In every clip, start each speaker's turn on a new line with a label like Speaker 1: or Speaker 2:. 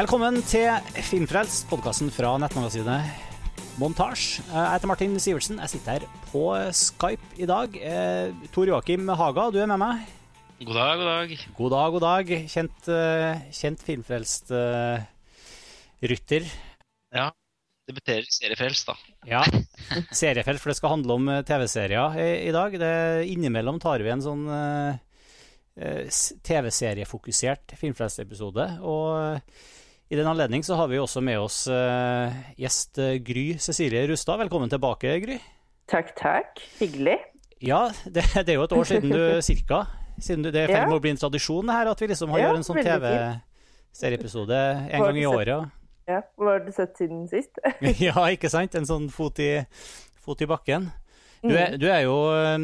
Speaker 1: Velkommen til Filmfrelst, podkasten fra nettmagasinet Montasj. Jeg heter Martin Sivertsen. Jeg sitter her på Skype i dag. Eh, Tor Joakim Haga, du er med meg.
Speaker 2: God dag, god dag.
Speaker 1: God dag, god dag. Kjent, uh, kjent filmfrelst uh, rytter.
Speaker 2: Ja. Debuterer i seriefrelst, da.
Speaker 1: Ja. Seriefrelst, for det skal handle om TV-serier i, dag. Det, innimellom tar vi en sånn TV-seriefokusert filmfrelst-episode. Og i den anledning så har vi også med oss gjest Gry Cecilie Rustad. Velkommen tilbake, Gry.
Speaker 3: Takk, takk. Hyggelig.
Speaker 1: Ja, det, det er jo et år siden du cirka siden det er i ferd med å bli en tradisjon her, at vi liksom har ja, gjort en sånn TV-serieepisode en gang i året.
Speaker 3: Ja, Hva har du sett siden sist?
Speaker 1: ja, ikke sant? En sånn fot i, fot i bakken. Du er, du er jo,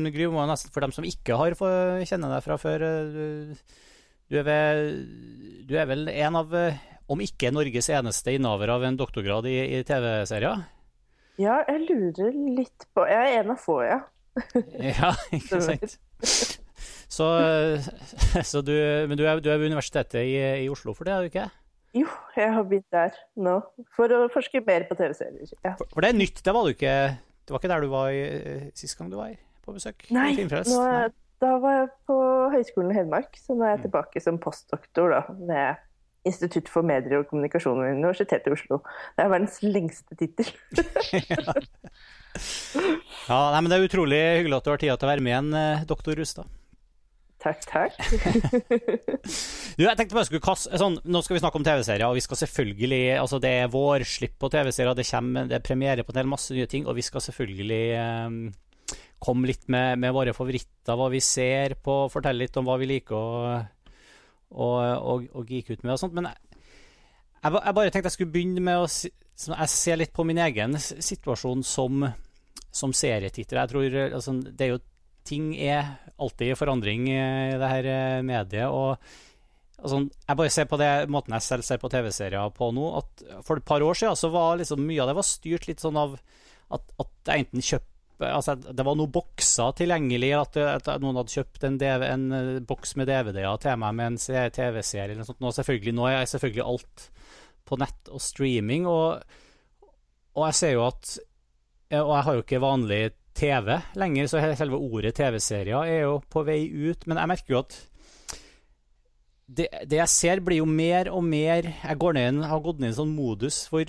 Speaker 1: Gry, Gry, nesten for dem som ikke har kjenne deg fra før Du, du, er, vel, du er vel en av, om ikke Norges eneste innehaver av en doktorgrad i, i TV-serier?
Speaker 3: Ja, jeg lurer litt på Jeg er en av få, ja.
Speaker 1: ja, ikke sant. Så, så du, men du er, du er, ved Universitetet i, i, Oslo for det, er du ikke?
Speaker 3: Jo, jeg har begynt der nå, for å forske mer på TV-serier. Ja.
Speaker 1: For, for, det er nytt, det var du ikke Det var ikke der du var i, sist gang du var på besøk?
Speaker 3: Nei, nå, da var jeg på Høgskolen i Hedmark, så nå er jeg mm. tilbake som postdoktor da, ved Institutt for medier og kommunikasjon ved Universitetet i Oslo. Det er verdens lengste tittel.
Speaker 1: ja. ja, nei, men det er utrolig hyggelig at du har tid til å være med igjen, eh, doktor Rustad.
Speaker 3: Takk, takk.
Speaker 1: du, jeg tenkte bare skulle kaste, sånn, Nå skal vi snakke om TV-serier, og vi skal selvfølgelig altså Det er vårslipp på TV-serier, det kommer, det er premiere på en del masse nye ting, og vi skal selvfølgelig um, komme litt med, med, våre favoritter, hva vi ser på, fortelle litt om hva vi liker å, å, og, og gikk ut med og sånt. Men jeg, jeg, bare tenkte jeg skulle begynne med å Jeg ser litt på min egen situasjon som, som serietitter. Jeg tror altså, Det er jo ting er alltid i forandring i det her eh, mediet. og altså, Jeg bare ser på det måten jeg selv ser på TV-serier på nå. at For et par år siden så var liksom mye av det var styrt litt sånn av at, at jeg enten kjøpte Altså, det var noen bokser tilgjengelig. At, at noen hadde kjøpt en, DV, en eh, boks med DVD-er til meg med en TV-serie. eller noe sånt. Nå, selvfølgelig, nå er selvfølgelig alt på nett og streaming. Og, og jeg ser jo at Og jeg har jo ikke vanlig TV lenger, så selve ordet TV-serier er jo på vei ut. Men jeg merker jo at det, det, jeg ser, blir jo mer og mer Jeg går ned, har gått ned i en sånn modus hvor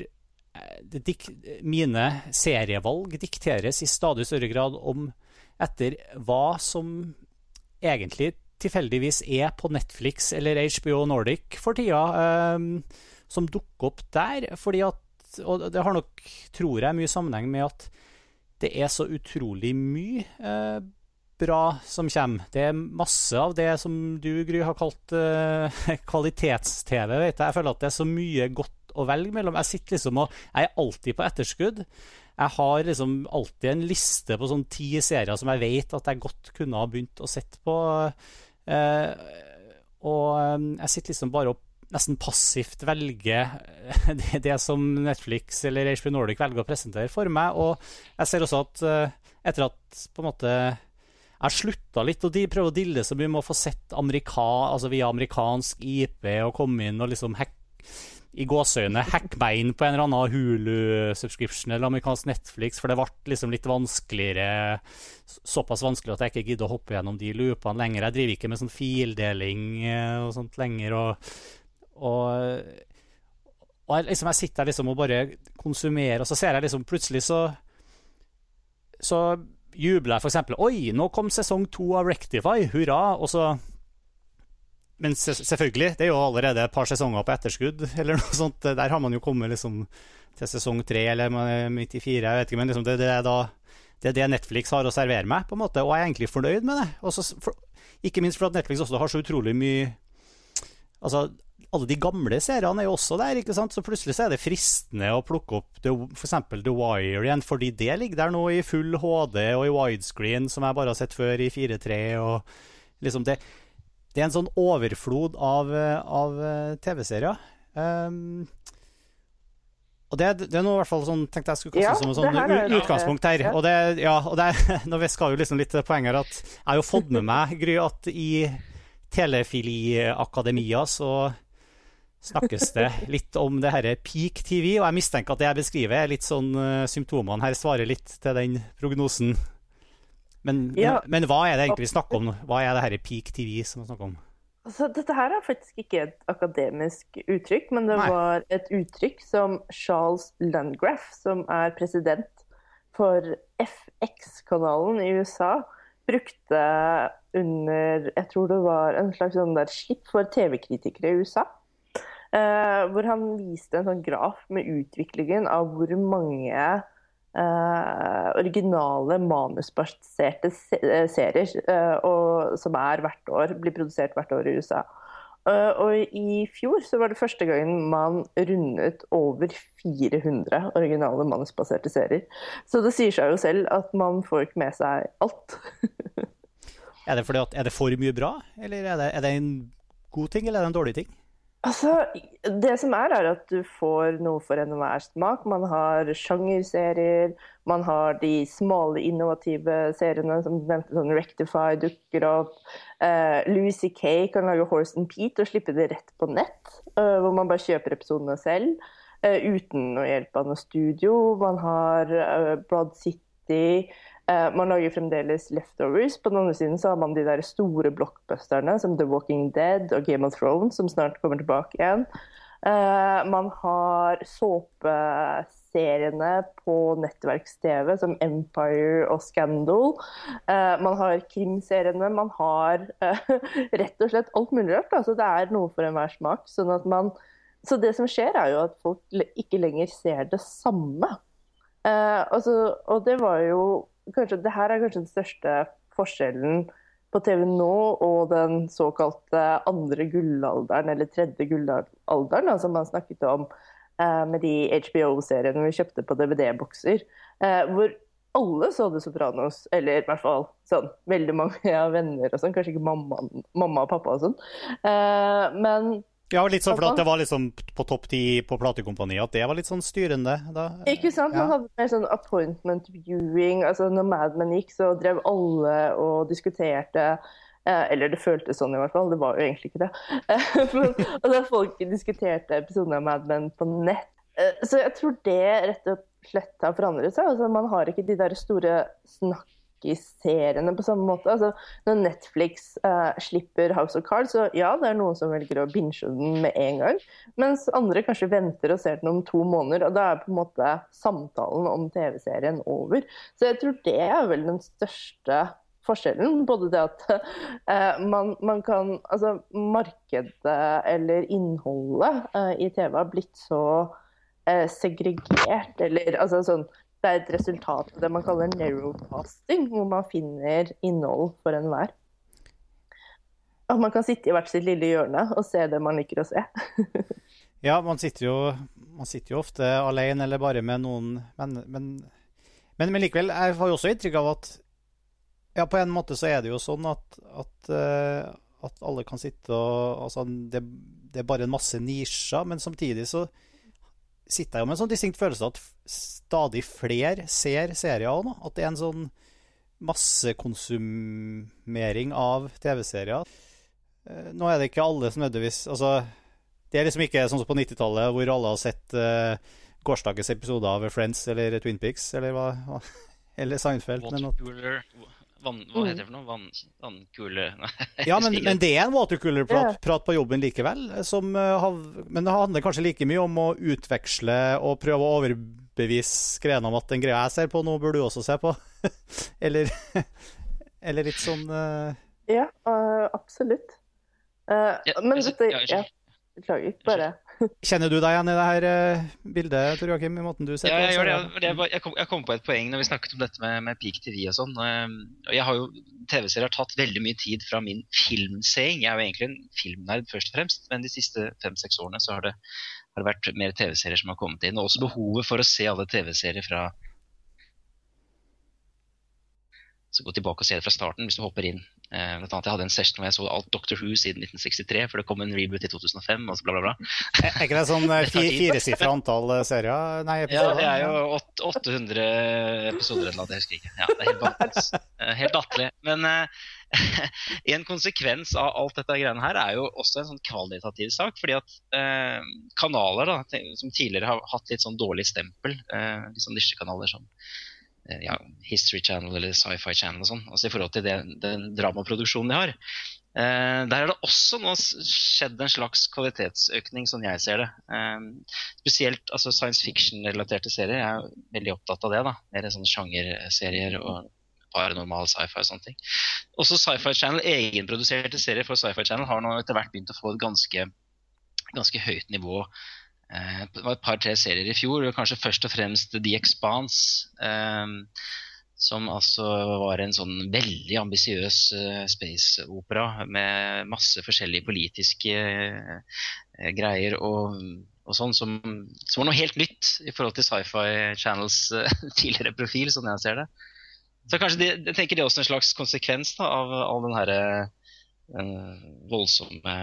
Speaker 1: dik, mine serievalg dikteres i stadig større grad om etter hva som egentlig tilfeldigvis er på Netflix eller HBO Nordic for tida, eh, som dukker opp der. fordi at, Og det har nok, tror jeg, mye sammenheng med at det er så utrolig mye eh, bra som kommer. Det er masse av det som du, Gry, har kalt eh, kvalitets-TV. Jeg Jeg føler at det er så mye godt å velge mellom. Jeg sitter liksom og Jeg er alltid på etterskudd. Jeg har liksom alltid en liste på sånn ti serier som jeg vet at jeg godt kunne ha begynt å sette på. Eh, og eh, jeg sitter liksom bare og nesten passivt velger det, det, som Netflix eller HBO Nordic velger å presentere for meg. Og jeg ser også at etter at på en måte jeg slutta litt å prøve å dille så mye med å få sett amerika, altså via amerikansk IP og komme inn og liksom hack, i gåseøyne hacke meg inn på en eller annen Hulu-subscription eller amerikansk Netflix, for det ble liksom litt vanskeligere. Såpass vanskelig at jeg ikke gidder å hoppe gjennom de loopene lenger. Jeg driver ikke med sånn fildeling eh, og sånt lenger. og og, og jeg, liksom, jeg sitter der liksom og bare konsumerer, og så ser jeg liksom plutselig så Så jubler jeg f.eks. Oi, nå kom sesong to av Rectify, hurra! Og så Men selvfølgelig, det er jo allerede et par sesonger på etterskudd, eller noe sånt. Der har man jo kommet liksom til sesong tre eller midt i fire, jeg vet ikke, men liksom det, det, er da, det, er det Netflix har å servere meg, på en måte, og jeg er egentlig fornøyd med det. Også for, ikke minst fordi Netflix også har så utrolig mye Altså, alle de gamle seriene er jo også der, ikke sant? så plutselig så er det fristende å plukke opp f.eks. The Wire igjen, fordi det ligger der nå i full HD og i widescreen, som jeg bare har sett før i 4.3. og liksom det, det er en sånn overflod av, av eh, TV-serier. Um, og det, det, er noe i hvert fall sånn, tenkte jeg skulle kaste ja, som en sånn utgangspunkt her. Og det, ja, og det, nå skal jo liksom litt poenget her at jeg har jo fått med meg, Gry, at i Telefiliakademia så snakkes det litt om det herre peak TV, og jeg mistenker at det jeg beskriver, er litt sånn uh, symptomene her svarer litt til den prognosen. Men,
Speaker 3: Ja.
Speaker 1: men, men hva er det egentlig vi snakker om? Hva er det herre peak TV som vi snakker om?
Speaker 3: Altså, dette her er faktisk ikke et akademisk uttrykk, men det
Speaker 1: Nei.
Speaker 3: var et uttrykk som Charles Landgraf, som er president for FX-kanalen i USA, brukte under Jeg tror det var en slags sånn slipp for TV-kritikere i USA. eh, hvor han viste en sånn graf med utviklingen av hvor mange eh, originale manusbaserte se eh, serier uh, og, som er hvert år, blir produsert hvert år i USA. Uh, og i fjor så var det første gangen man rundet over 400 originale manusbaserte serier. Så det sier seg jo selv at man får ikke med seg alt.
Speaker 1: Er det, at, er det for mye bra, eller er det, er det en god ting, eller er det en dårlig ting?
Speaker 3: Altså, det som er, er at du får noe for enhver smak. Man har sjangerserier, man har de smale, innovative seriene som du nevnte, sånn Rectify dukker opp. Uh, Lucy Kay kan lage Horse and Pete og slippe det rett på nett, uh, hvor man bare kjøper episodene selv. Uh, uten noe hjelp av noe studio. Man har eh, Broad City. Eh, man lager fremdeles leftovers. På den andre siden så har man de der store blockbusterne som The Walking Dead og Game of Thrones, som snart kommer tilbake igjen. Eh, man har såpeseriene på nettverks-TV som Empire og Scandal. Eh, man har krimseriene. Man har rett og slett alt mulig rart. Altså, det er noe for enhver smak. Sånn at man, så det som skjer, er jo at folk ikke lenger ser det samme. Og det var jo kanskje, Det her er kanskje den største forskjellen på TV nå og den såkalte andre gullalderen, eller tredje gullalderen, som man snakket om eh, med de HBO-seriene vi kjøpte på DVD-bokser. Eh, hvor alle så The Sopranos, eller i hvert fall sånn, veldig mange av venner og sånn. Kanskje ikke mamma, mamma og pappa og sånn. Eh, men
Speaker 1: Ja, litt sånn for at det var liksom på topp ti på platekompaniet, at det var litt sånn styrende da.
Speaker 3: Ikke sant? Man
Speaker 1: Ja.
Speaker 3: hadde mer sånn appointment viewing. altså Når Mad Men gikk, så drev alle og diskuterte. Eh, eller det føltes sånn i hvert fall, det var jo egentlig ikke det. Men, og da folk diskuterte episoden av Mad Men på nett. Eh, så jeg tror det rett og slett har forandret seg. altså Man har ikke de der store snakkisseriene på samme måte. altså Når Netflix uh, slipper House of Cards, så ja, det er noen som velger å binge den med en gang. Mens andre kanskje venter og ser den om to måneder, og da er på en måte samtalen om TV-serien over. Så jeg tror det er vel den største forskjellen. Både det at uh, man, man kan Altså, markedet eller innholdet uh, i TV har blitt så segregert, eller altså sånn Det er et resultat av det man kaller narrowcasting, hvor man finner innhold for enhver. At man kan sitte i hvert sitt lille hjørne og se det man liker å se.
Speaker 1: Ja, man sitter jo, man sitter jo ofte alene eller bare med noen Men, men, men, men likevel, jeg har jo også inntrykk av at ja, på en måte så er det jo sånn at, at, eh, at alle kan sitte og altså, det, det er bare en masse nisjer, men samtidig så sitter jeg jo med en sånn distinkt følelse av at stadig flere ser serier òg nå. At det er en sånn massekonsumering av TV-serier. Eh, Nå er det ikke alle som nødvendigvis Altså, det er liksom ikke sånn som på 90-tallet, hvor alle har sett uh, gårsdagens episode av Friends eller Twin Peaks eller hva, hva Eller Seinfeld. eller noe.
Speaker 2: Watercooler vann, Hva heter det for noe? Vann, vannkule
Speaker 1: Ja, men, men det er en watercooler-prat prat på jobben likevel. Som, eh, men det handler kanskje like mye om å utveksle og prøve å overbevise greiene om at den greia jeg ser på, nå burde du også se på. eller, eller litt sånn uh...
Speaker 3: Ja, øh, absolutt. Uh,
Speaker 2: Ja,
Speaker 3: men dette
Speaker 2: jeg,
Speaker 3: ja,
Speaker 2: unnskyld.
Speaker 3: Beklager. Bare
Speaker 1: Kjenner du deg igjen i det her eh, bildet, Tor Joakim, i måten du ser
Speaker 2: Ja,
Speaker 1: på
Speaker 2: jeg gjør det. var- Jeg kom, jeg kom på et poeng når vi snakket om dette med, med peak TV og sånn. Jeg har jo, TV-serier har tatt veldig mye tid fra min filmseing. Jeg er jo egentlig en filmnerd først og fremst, men de siste fem-seks årene så har det, har det vært mer TV-serier som har kommet inn. Og også behovet for å se alle TV-serier fra Så gå tilbake og se det fra starten hvis du hopper inn. Eh, blant annet Jeg hadde en session hvor jeg så alt Doctor Who siden 1963, for det kom en reboot i 2005, og så bla, bla, bla.
Speaker 1: Er ikke det sånn eh,
Speaker 2: Det
Speaker 1: firesifra antall eh, serier? Nei,
Speaker 2: Ja, det er jo 800 episoder eller noe, jeg husker ikke. Ja, det er helt Helt latterlig. Men eh, en konsekvens av alt dette greiene her er jo også en sånn kvalitativ sak. fordi at eh, kanaler da, som tidligere har hatt litt sånn dårlig stempel, eh, litt sånn nisjekanaler som eh, ja, History Channel eller Sci-Fi Channel og sånn, altså i forhold til det, den dramaproduksjonen de har. Eh, der har det også nå skjedd en slags kvalitetsøkning, sånn jeg ser det. Eh, spesielt altså science fiction-relaterte serier. Jeg er veldig opptatt av det. da, Mer sånne sjangerserier og paranormal sci-fi og sånne ting. Også Sci-Fi Channel, egenproduserte serier for Sci-Fi Channel har nå etter hvert begynt å få et ganske, ganske høyt nivå. Eh, det var et par-tre serier i fjor, og kanskje først og fremst The Expanse. Eh, som altså var en sånn veldig ambisiøs uh, space-opera med masse forskjellige politiske greier og, og sånn, som, som, var noe helt nytt i forhold til Sci-Fi Channels tidligere profil, sånn jeg ser det. Så kanskje det, jeg tenker det er også en slags konsekvens da, av all den her voldsomme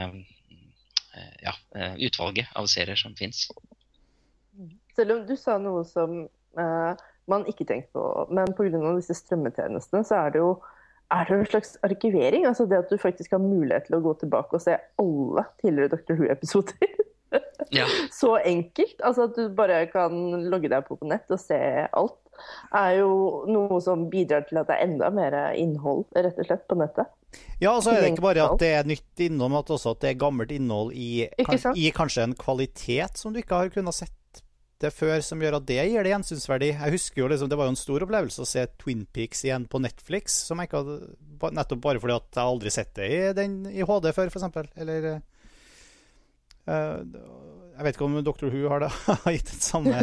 Speaker 2: ja, uh, utvalget av serier som fins.
Speaker 3: Selv om du sa noe som man ikke tenkte på, men pga. disse strømmetjenestene så er det jo er det en slags arkivering? Altså det at du faktisk har mulighet til å gå tilbake og se alle tidligere Dr. Who-episoder. Ja. Så enkelt. Altså at du bare kan logge deg på på nett og se alt er jo noe som bidrar til at det er enda mer innhold rett og slett på nettet.
Speaker 1: Ja, og så er det ikke bare at det er nytt innhold, men også at det er gammelt innhold i, kan, i kanskje en kvalitet som du ikke har kunnet sett det før, som gjør at det gir det gjensynsverdi. Jeg husker jo liksom, Det var jo en stor opplevelse å se Twin Peaks igjen på Netflix, som jeg ikke hadde, nettopp bare fordi at jeg aldri sett det i, den, i HD før, f.eks. Eller uh, jeg vet ikke om Dr. Who har, det, har gitt det samme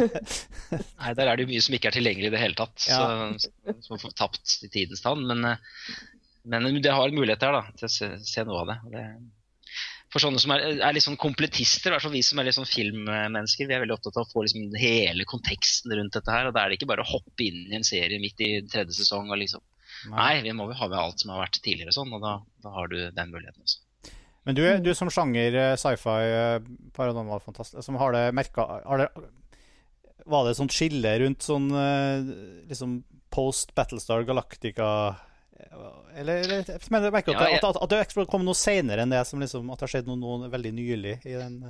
Speaker 2: Nei, der er det jo mye som ikke er tilgjengelig i det hele tatt. Ja. Så, som har tapt i tidens tann. Men, eh, men, det har mulighet her da, til å se, se noe av det. det. For sånne som er, er litt sånn kompletister, i vi som er litt sånn filmmennesker, vi er veldig opptatt av å få liksom hele konteksten rundt dette her. og Da er det ikke bare å hoppe inn i en serie midt i tredje sesong og liksom Nei, vi må jo ha med alt som har vært tidligere sånn, og da, da har du den muligheten også.
Speaker 1: Men du, du som sjanger eh, sci-fi, eh, paranormal fantastisk, som har det merka Var det sånt skille rundt sånn eh, liksom post Battlestar Galactica eller, eller mener, jeg merker ja, jeg... at, at, at, det kom noe seinere enn det som liksom, at det har skjedd noe, noe veldig nylig i den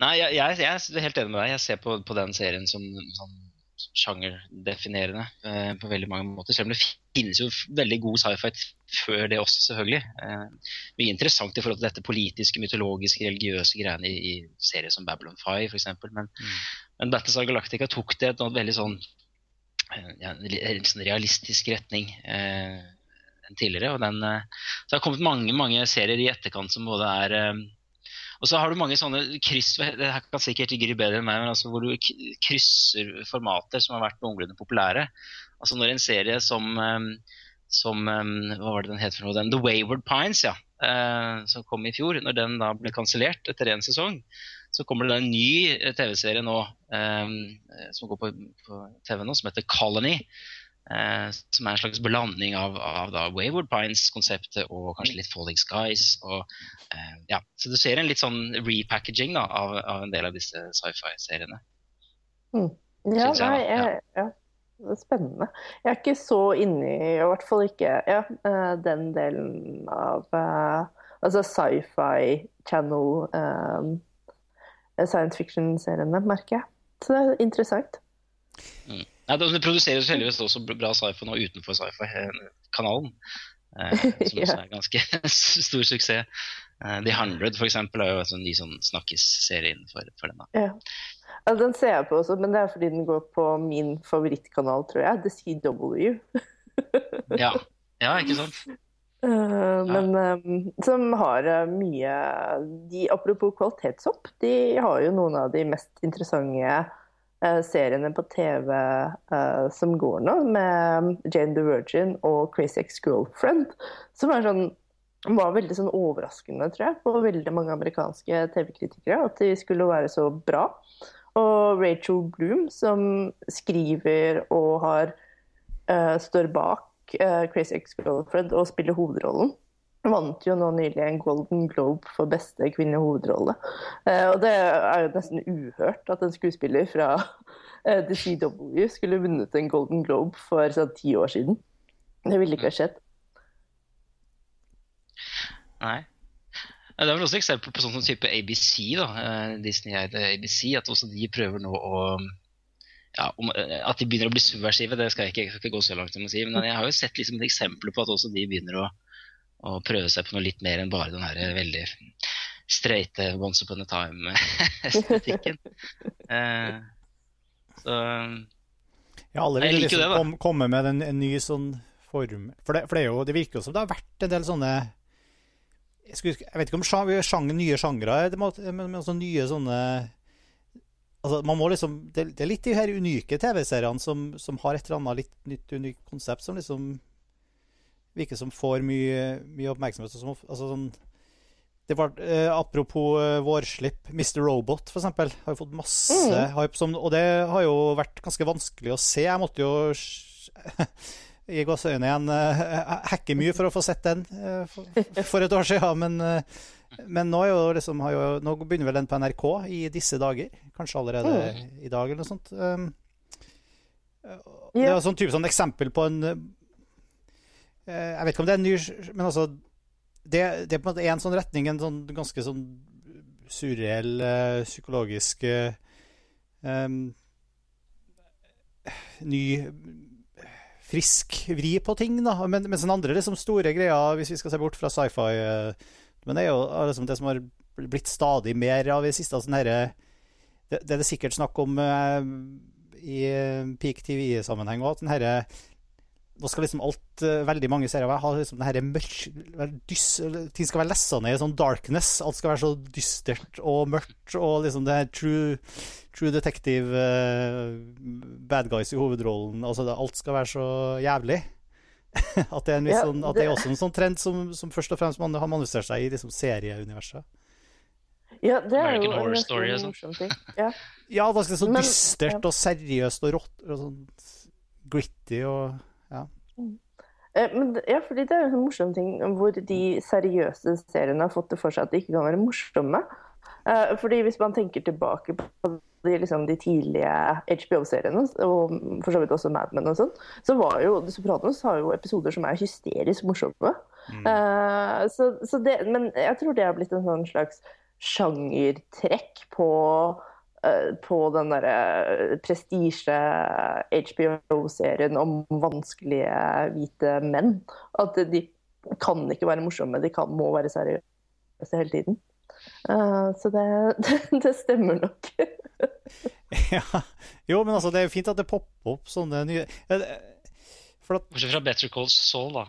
Speaker 2: Nei, jeg, jeg, jeg, er helt enig med deg. Jeg ser på, på den serien som, som sjangerdefinerende eh, på veldig mange måter. Selv om det finnes jo veldig god sci-fi før det også, selvfølgelig. Eh, mye interessant i forhold til dette politiske, mytologiske, religiøse greiene i, i serier som Babylon 5 f.eks. Men, mm. men Battlestar Galactica tok det et veldig sånn, eh, ja, en sånn realistisk retning eh, enn tidligere. og den, eh, Så det har kommet mange, mange serier i etterkant som både er eh, og så har du mange sånne kryss det her kan sikkert Gry bedre enn meg, men altså hvor du krysser formater som har vært noenlunde populære. Altså når en serie som, ehm, som ehm, Hva var det den het for noe? Den The Wayward Pines, ja. Eh, som kom i fjor. Når den da ble kansellert etter én sesong, så kommer det en ny eh, TV-serie nå um, som går på, på TV nå, som heter Colony. Uh, som er en slags blanding av, av Wayward Pines-konseptet og kanskje litt Falling Skies. Og, uh, ja. Så du ser en litt sånn repackaging da, av, av, en del av disse sci-fi-seriene.
Speaker 3: Mm. Ja, jeg, nei, jeg, ja. Det er spennende. Jeg er ikke så inni, i hvert fall ikke ja, den delen av uh, altså sci-fi channel um, science fiction-seriene, merker jeg. Så det er interessant.
Speaker 2: Mm. Ja, det produseres heldigvis også bra sci-fi nå utenfor sci-fi-kanalen. Eh, som også er ganske stor suksess. Eh, The Hundred for eksempel, er jo en ny sånn snakkis-serie innenfor for den.
Speaker 3: Ja. Altså, Den ser jeg på også, men det er fordi den går på min favorittkanal, tror jeg. The CW.
Speaker 2: ja. ja, ikke sant?
Speaker 3: Uh, men um, som har uh, mye de, Apropos kvalitetshopp, de har jo noen av de mest interessante Eh, seriene på TV uh, som går nå, med Jane the Virgin og Crazy Ex-Girlfriend, som er sånn, var veldig sånn overraskende, tror jeg, på veldig mange amerikanske TV-kritikere. At de skulle være så bra. Og Rachel Bloom, som skriver og har, står bak uh, Crazy Ex-Girlfriend og spiller hovedrollen vant jo nå nylig en Golden Globe for beste kvinnelige hovedrolle. Uh, og det er jo nesten uhørt at en skuespiller fra uh, The CW skulle vunnet en Golden Globe for sånn ti år siden. Det ville ikke ha skjedd.
Speaker 2: Nei. Det er vel også eksempel på sånn type ABC, da. Eh, Disney eide ABC. At også de prøver nå å ja, om, eh, At de begynner å bli subversive, det skal jeg ikke, jeg skal ikke gå så langt som å si. Men jeg har jo sett liksom et eksempel på at også de begynner å, å prøve seg på noe litt mer enn bare den her veldig streite Once upon a time-estetikken. eh, så
Speaker 1: Ja, alle vil liksom
Speaker 2: det,
Speaker 1: kom, komme med en, en ny sånn form For, det, for det, er jo, det virker jo som det har vært en del sånne Jeg, skulle, jeg vet ikke om sjang, nye sjangre, det må- men, men også nye sånne altså man må liksom, det, det er litt de her unike TV-seriene som, som har et eller annet litt nytt, unikt konsept, som liksom virker som får mye, mye oppmerksomhet. Som, altså sånn, det var, eh, apropos eh, vårslipp, Mr. Robot for eksempel, har jo fått masse
Speaker 3: Mm.
Speaker 1: hype. Som, og det har jo vært ganske vanskelig å se. Jeg måtte jo i gåseøynene igjen eh, hacke mye for å få sett den eh, for, for et år siden. Men, eh, men nå, liksom, har jo, nå begynner vel den på NRK i disse dager. Kanskje allerede i dag eller noe sånt. Um, det er sånn type sånn eksempel på en eh, Jeg vet ikke om det er en ny Men altså det, det er på en måte en sånn retning, en sånn ganske sånn surreell eh, psykologisk eh, em, ny frisk vri på ting, da. Men, mens den andre liksom store greia, hvis vi skal se bort fra sci-fi eh, Men det er jo liksom det som har blitt stadig mer av i siste. Sånn herre det, det er det sikkert snakk om eh, i eh, peak TV-sammenheng òg. Nå skal liksom alt eh, Veldig mange serier ha liksom det herre mørk Ting skal være lessa ned i sånn darkness. Alt skal være så dystert og mørkt. Og liksom det her true, true detective uh, bad guys i hovedrollen. Altså det, alt skal være så jævlig. at det er en viss
Speaker 3: Ja,
Speaker 1: sånn At det er også en sånn trend som, som først og fremst man har manifestert seg i liksom serieuniverset.
Speaker 3: Ja, det er
Speaker 2: American
Speaker 3: jo
Speaker 2: Horror Story og sånn.
Speaker 3: Ja. Ja.
Speaker 1: Ja, det er så
Speaker 3: Men-
Speaker 1: dystert og seriøst og rått og sånn gritty og
Speaker 3: ja. Men, ja, fordi det er jo en sånn morsom ting hvor de seriøse seriene har fått det for seg at de ikke kan være morsomme. Eh, Fordi hvis man tenker tilbake på de, liksom, de tidlige HBO-seriene, og for så vidt også Mad Men og sånn, så var jo The Sopranos har jo episoder som er hysterisk morsomme. Eh, så, så det, men jeg tror det har blitt en sånn slags sjangertrekk på uh, på den derre prestisje HBO-serien om vanskelige hvite menn. At de kan ikke være morsomme, de kan, må være seriøse hele tiden. Eh, så det, det, stemmer nok.
Speaker 1: ja. Jo, men altså, det er jo fint at det popper opp sånne nye at,
Speaker 2: Bortsett fra Better Call Saul, da.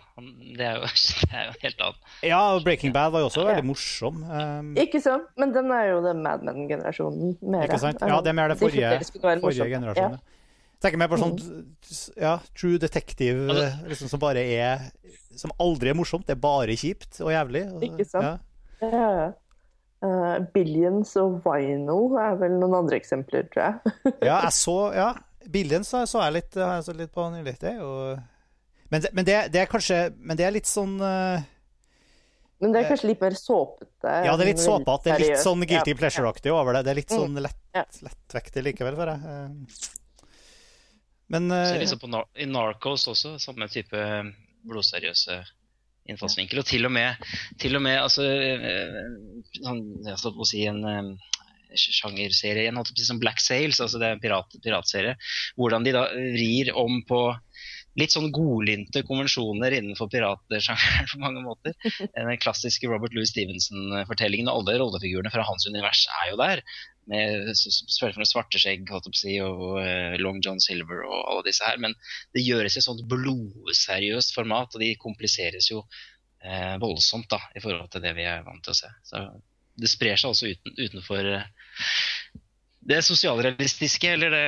Speaker 2: Det er jo, det er jo helt annet.
Speaker 1: ja, Breaking Bad var jo også veldig morsom. Um,
Speaker 3: Ikke sant? Men den er jo den Mad Men-generasjonen mer.
Speaker 1: ikke sant? Ja, det er mer det forrige, forrige generasjonen.
Speaker 3: Ja.
Speaker 1: Tenker mer på sånn ja, True Detective,
Speaker 2: Altså-
Speaker 1: liksom, som bare er Som aldri er morsomt. Det er bare kjipt og jævlig. og-
Speaker 3: Ikke sant?
Speaker 1: Ja.
Speaker 3: Eh, Billions og Vinyl er vel noen andre eksempler, tror jeg.
Speaker 1: Ja, jeg så Ja, Billions så, så jeg litt, har jeg så litt på nylig. Det og... Men, det, men det, det er kanskje Men det er litt sånn uh...
Speaker 3: Men det er kanskje litt mer såpete.
Speaker 1: Ja, det er litt såpete. Det er litt sånn Guilty Pleasure-aktig over det. Det er litt
Speaker 3: Mm.
Speaker 1: sånn lett, lettvektig likevel, for jeg. Eh, Men
Speaker 2: Så
Speaker 1: eh,
Speaker 2: liksom på Nar I Narcos også, samme type blodseriøse innfallsvinkel. Og til og med, til og med altså, eh, sånn, jeg skal på å si en eh, sjangerserie, en holdt på å si som Black Sails, altså det er en pirat, piratserie, hvordan de da vrir om på litt sånn godlynte konvensjoner innenfor piratsjangeren på mange måter. Den klassiske Robert Louis Stevenson-fortellingen og alle rollefigurene fra hans univers er jo der. Med selvfølgelig Svarteskjegg på å si, og eh, Long John Silver og alle disse her. Men det gjøres i et sånt blodseriøst format, og de kompliseres jo eh, voldsomt da, i forhold til det vi er vant til å se. Så det sprer seg også uten, utenfor eh, det sosialrealistiske, eller det,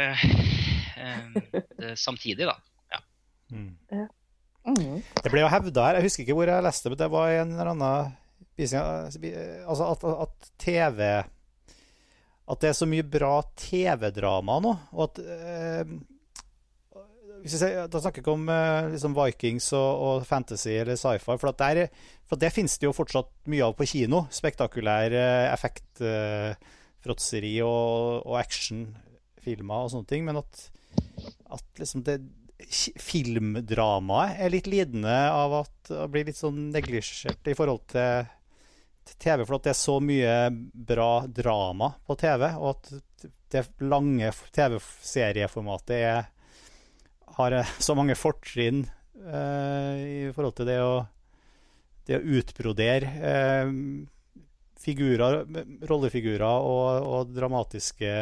Speaker 2: eh, det samtidig, da.
Speaker 1: mm.
Speaker 3: Mm.
Speaker 1: Det ble jo hevda her, jeg husker ikke hvor jeg leste det, men det var i en eller annen visning altså at, at TV At det er så mye bra TV-drama nå, og at eh, sier, Da snakker jeg ikke om eh, liksom Vikings og, og fantasy eller sci-fi, for, der, for det finnes det jo fortsatt mye av på kino. Spektakulær eh, effektfråtseri og, og actionfilmer og sånne ting. Men at, at liksom det filmdramaet er litt lidende av at det blir litt sånn neglisjert i forhold til TV, for at det er så mye bra drama på TV, og at det lange TV-serieformatet er har eh, så mange fortrinn uh, i forhold til det å, det å utbrodere uh, figurer, rollefigurer og, og, dramatiske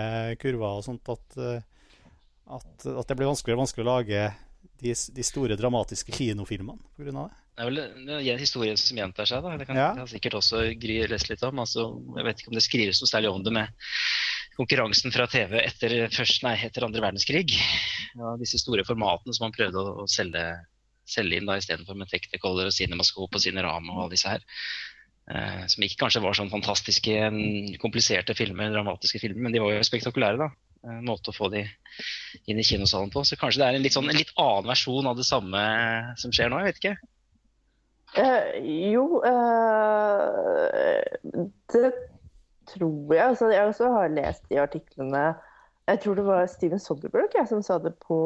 Speaker 1: kurver og sånt at, at, at, det blir vanskeligere og vanskeligere å lage de, de store dramatiske kinofilmene pga. det.
Speaker 2: Det er vel en historie som gjentar seg. da. Det kan ja. sikkert også Gry lese litt om. Altså, jeg vet ikke om det skrives noe særlig om det med konkurransen fra TV etter, først, nei, etter andre verdenskrig. Ja, disse store formatene som man prøvde å, å selge, selge, inn da istedenfor med Technicolor og Cinemascope og Cinerama og alle disse her. Eh, som ikke kanskje var sånn fantastiske, kompliserte filmer, dramatiske filmer, men de var jo spektakulære. da. En måte å få de inn i kinosalen på. Så kanskje det er en litt, sånn, en litt annen versjon av det samme som skjer nå? Jeg vet ikke.
Speaker 3: Uh, jo uh, Det tror jeg. Altså, jeg også har lest de artiklene Jeg tror det var Steven Soderberg jeg, som sa det på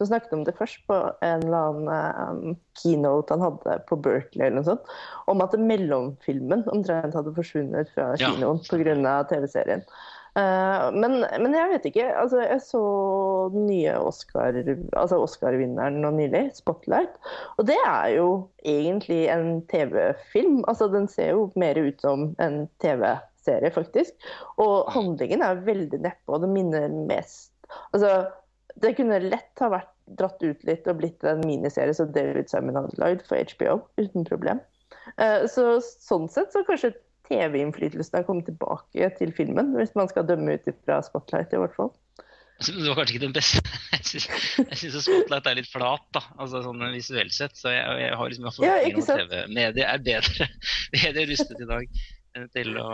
Speaker 3: som snakket om det først på en eller annen um, keynote han hadde på Berkeley, eller noe sånt, om at mellomfilmen omtrent hadde forsvunnet fra kinoen ja. pga. TV-serien. Uh, men, men, jeg vet ikke. Altså, jeg så den nye Oscar, altså Oscar-vinneren nå nylig, 'Spotlight'. Og det er jo egentlig en TV-film. Altså, den ser jo mer ut som en TV-film serie, faktisk. Og handlingen er veldig nedpå. det minner mest Altså, det kunne lett ha vært dratt ut litt og blitt en miniserie som David Simon hadde lagd for HBO, uten problem. Eh, så sånn sett så kanskje TV-innflytelsen har kommet tilbake til filmen, hvis man skal dømme ut fra Spotlight, i hvert fall.
Speaker 2: Det var kanskje ikke den beste. Jeg syns Spotlight er litt flat, da, altså sånn visuelt sett. Så jeg, jeg har liksom forventninger ja, om TV-mediet er bedre, bedre rustet i dag til å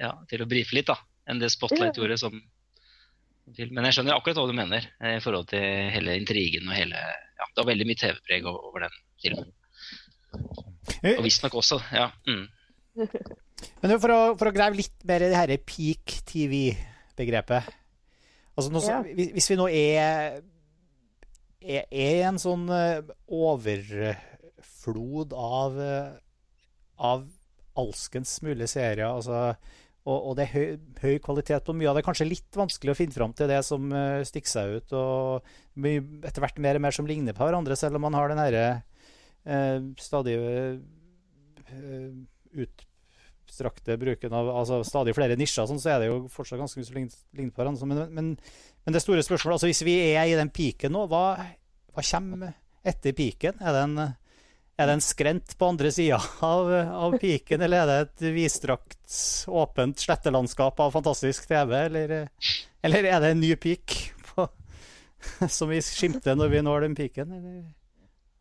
Speaker 2: ja, til å brife litt da, enn det Spotlight gjorde som film. Men jeg skjønner akkurat hva du mener eh, i forhold til hele intrigen og hele ja, Det var veldig mye TV-preg over den filmen. Eh. Og visstnok også, ja. Mm.
Speaker 1: Men for å, for å, grave litt mer i det her peak TV-begrepet altså ja. Hvis vi nå er, er, er en sånn eh, overflod av, av alskens mulige seere. Altså, og, og, det er høy, høy, kvalitet på mye av det. Kanskje litt vanskelig å finne fram til det som uh, stikker seg ut. Og etter hvert mer og mer som ligner på hverandre, selv om man har den herre uh, stadig uh, utstrakte bruken av altså, stadig flere nisjer, sånn, så er det jo fortsatt ganske som ligner på hverandre. Men, men, men, det store spørsmålet, altså hvis vi er i den piken nå, hva, hva kommer etter piken? Er det en er det en skrent på andre sida av, av, piken, eller er det et vidstrakt, åpent slettelandskap av fantastisk TV? Eller, eller er det en ny pik på, som vi skimter når vi når den piken? Eller?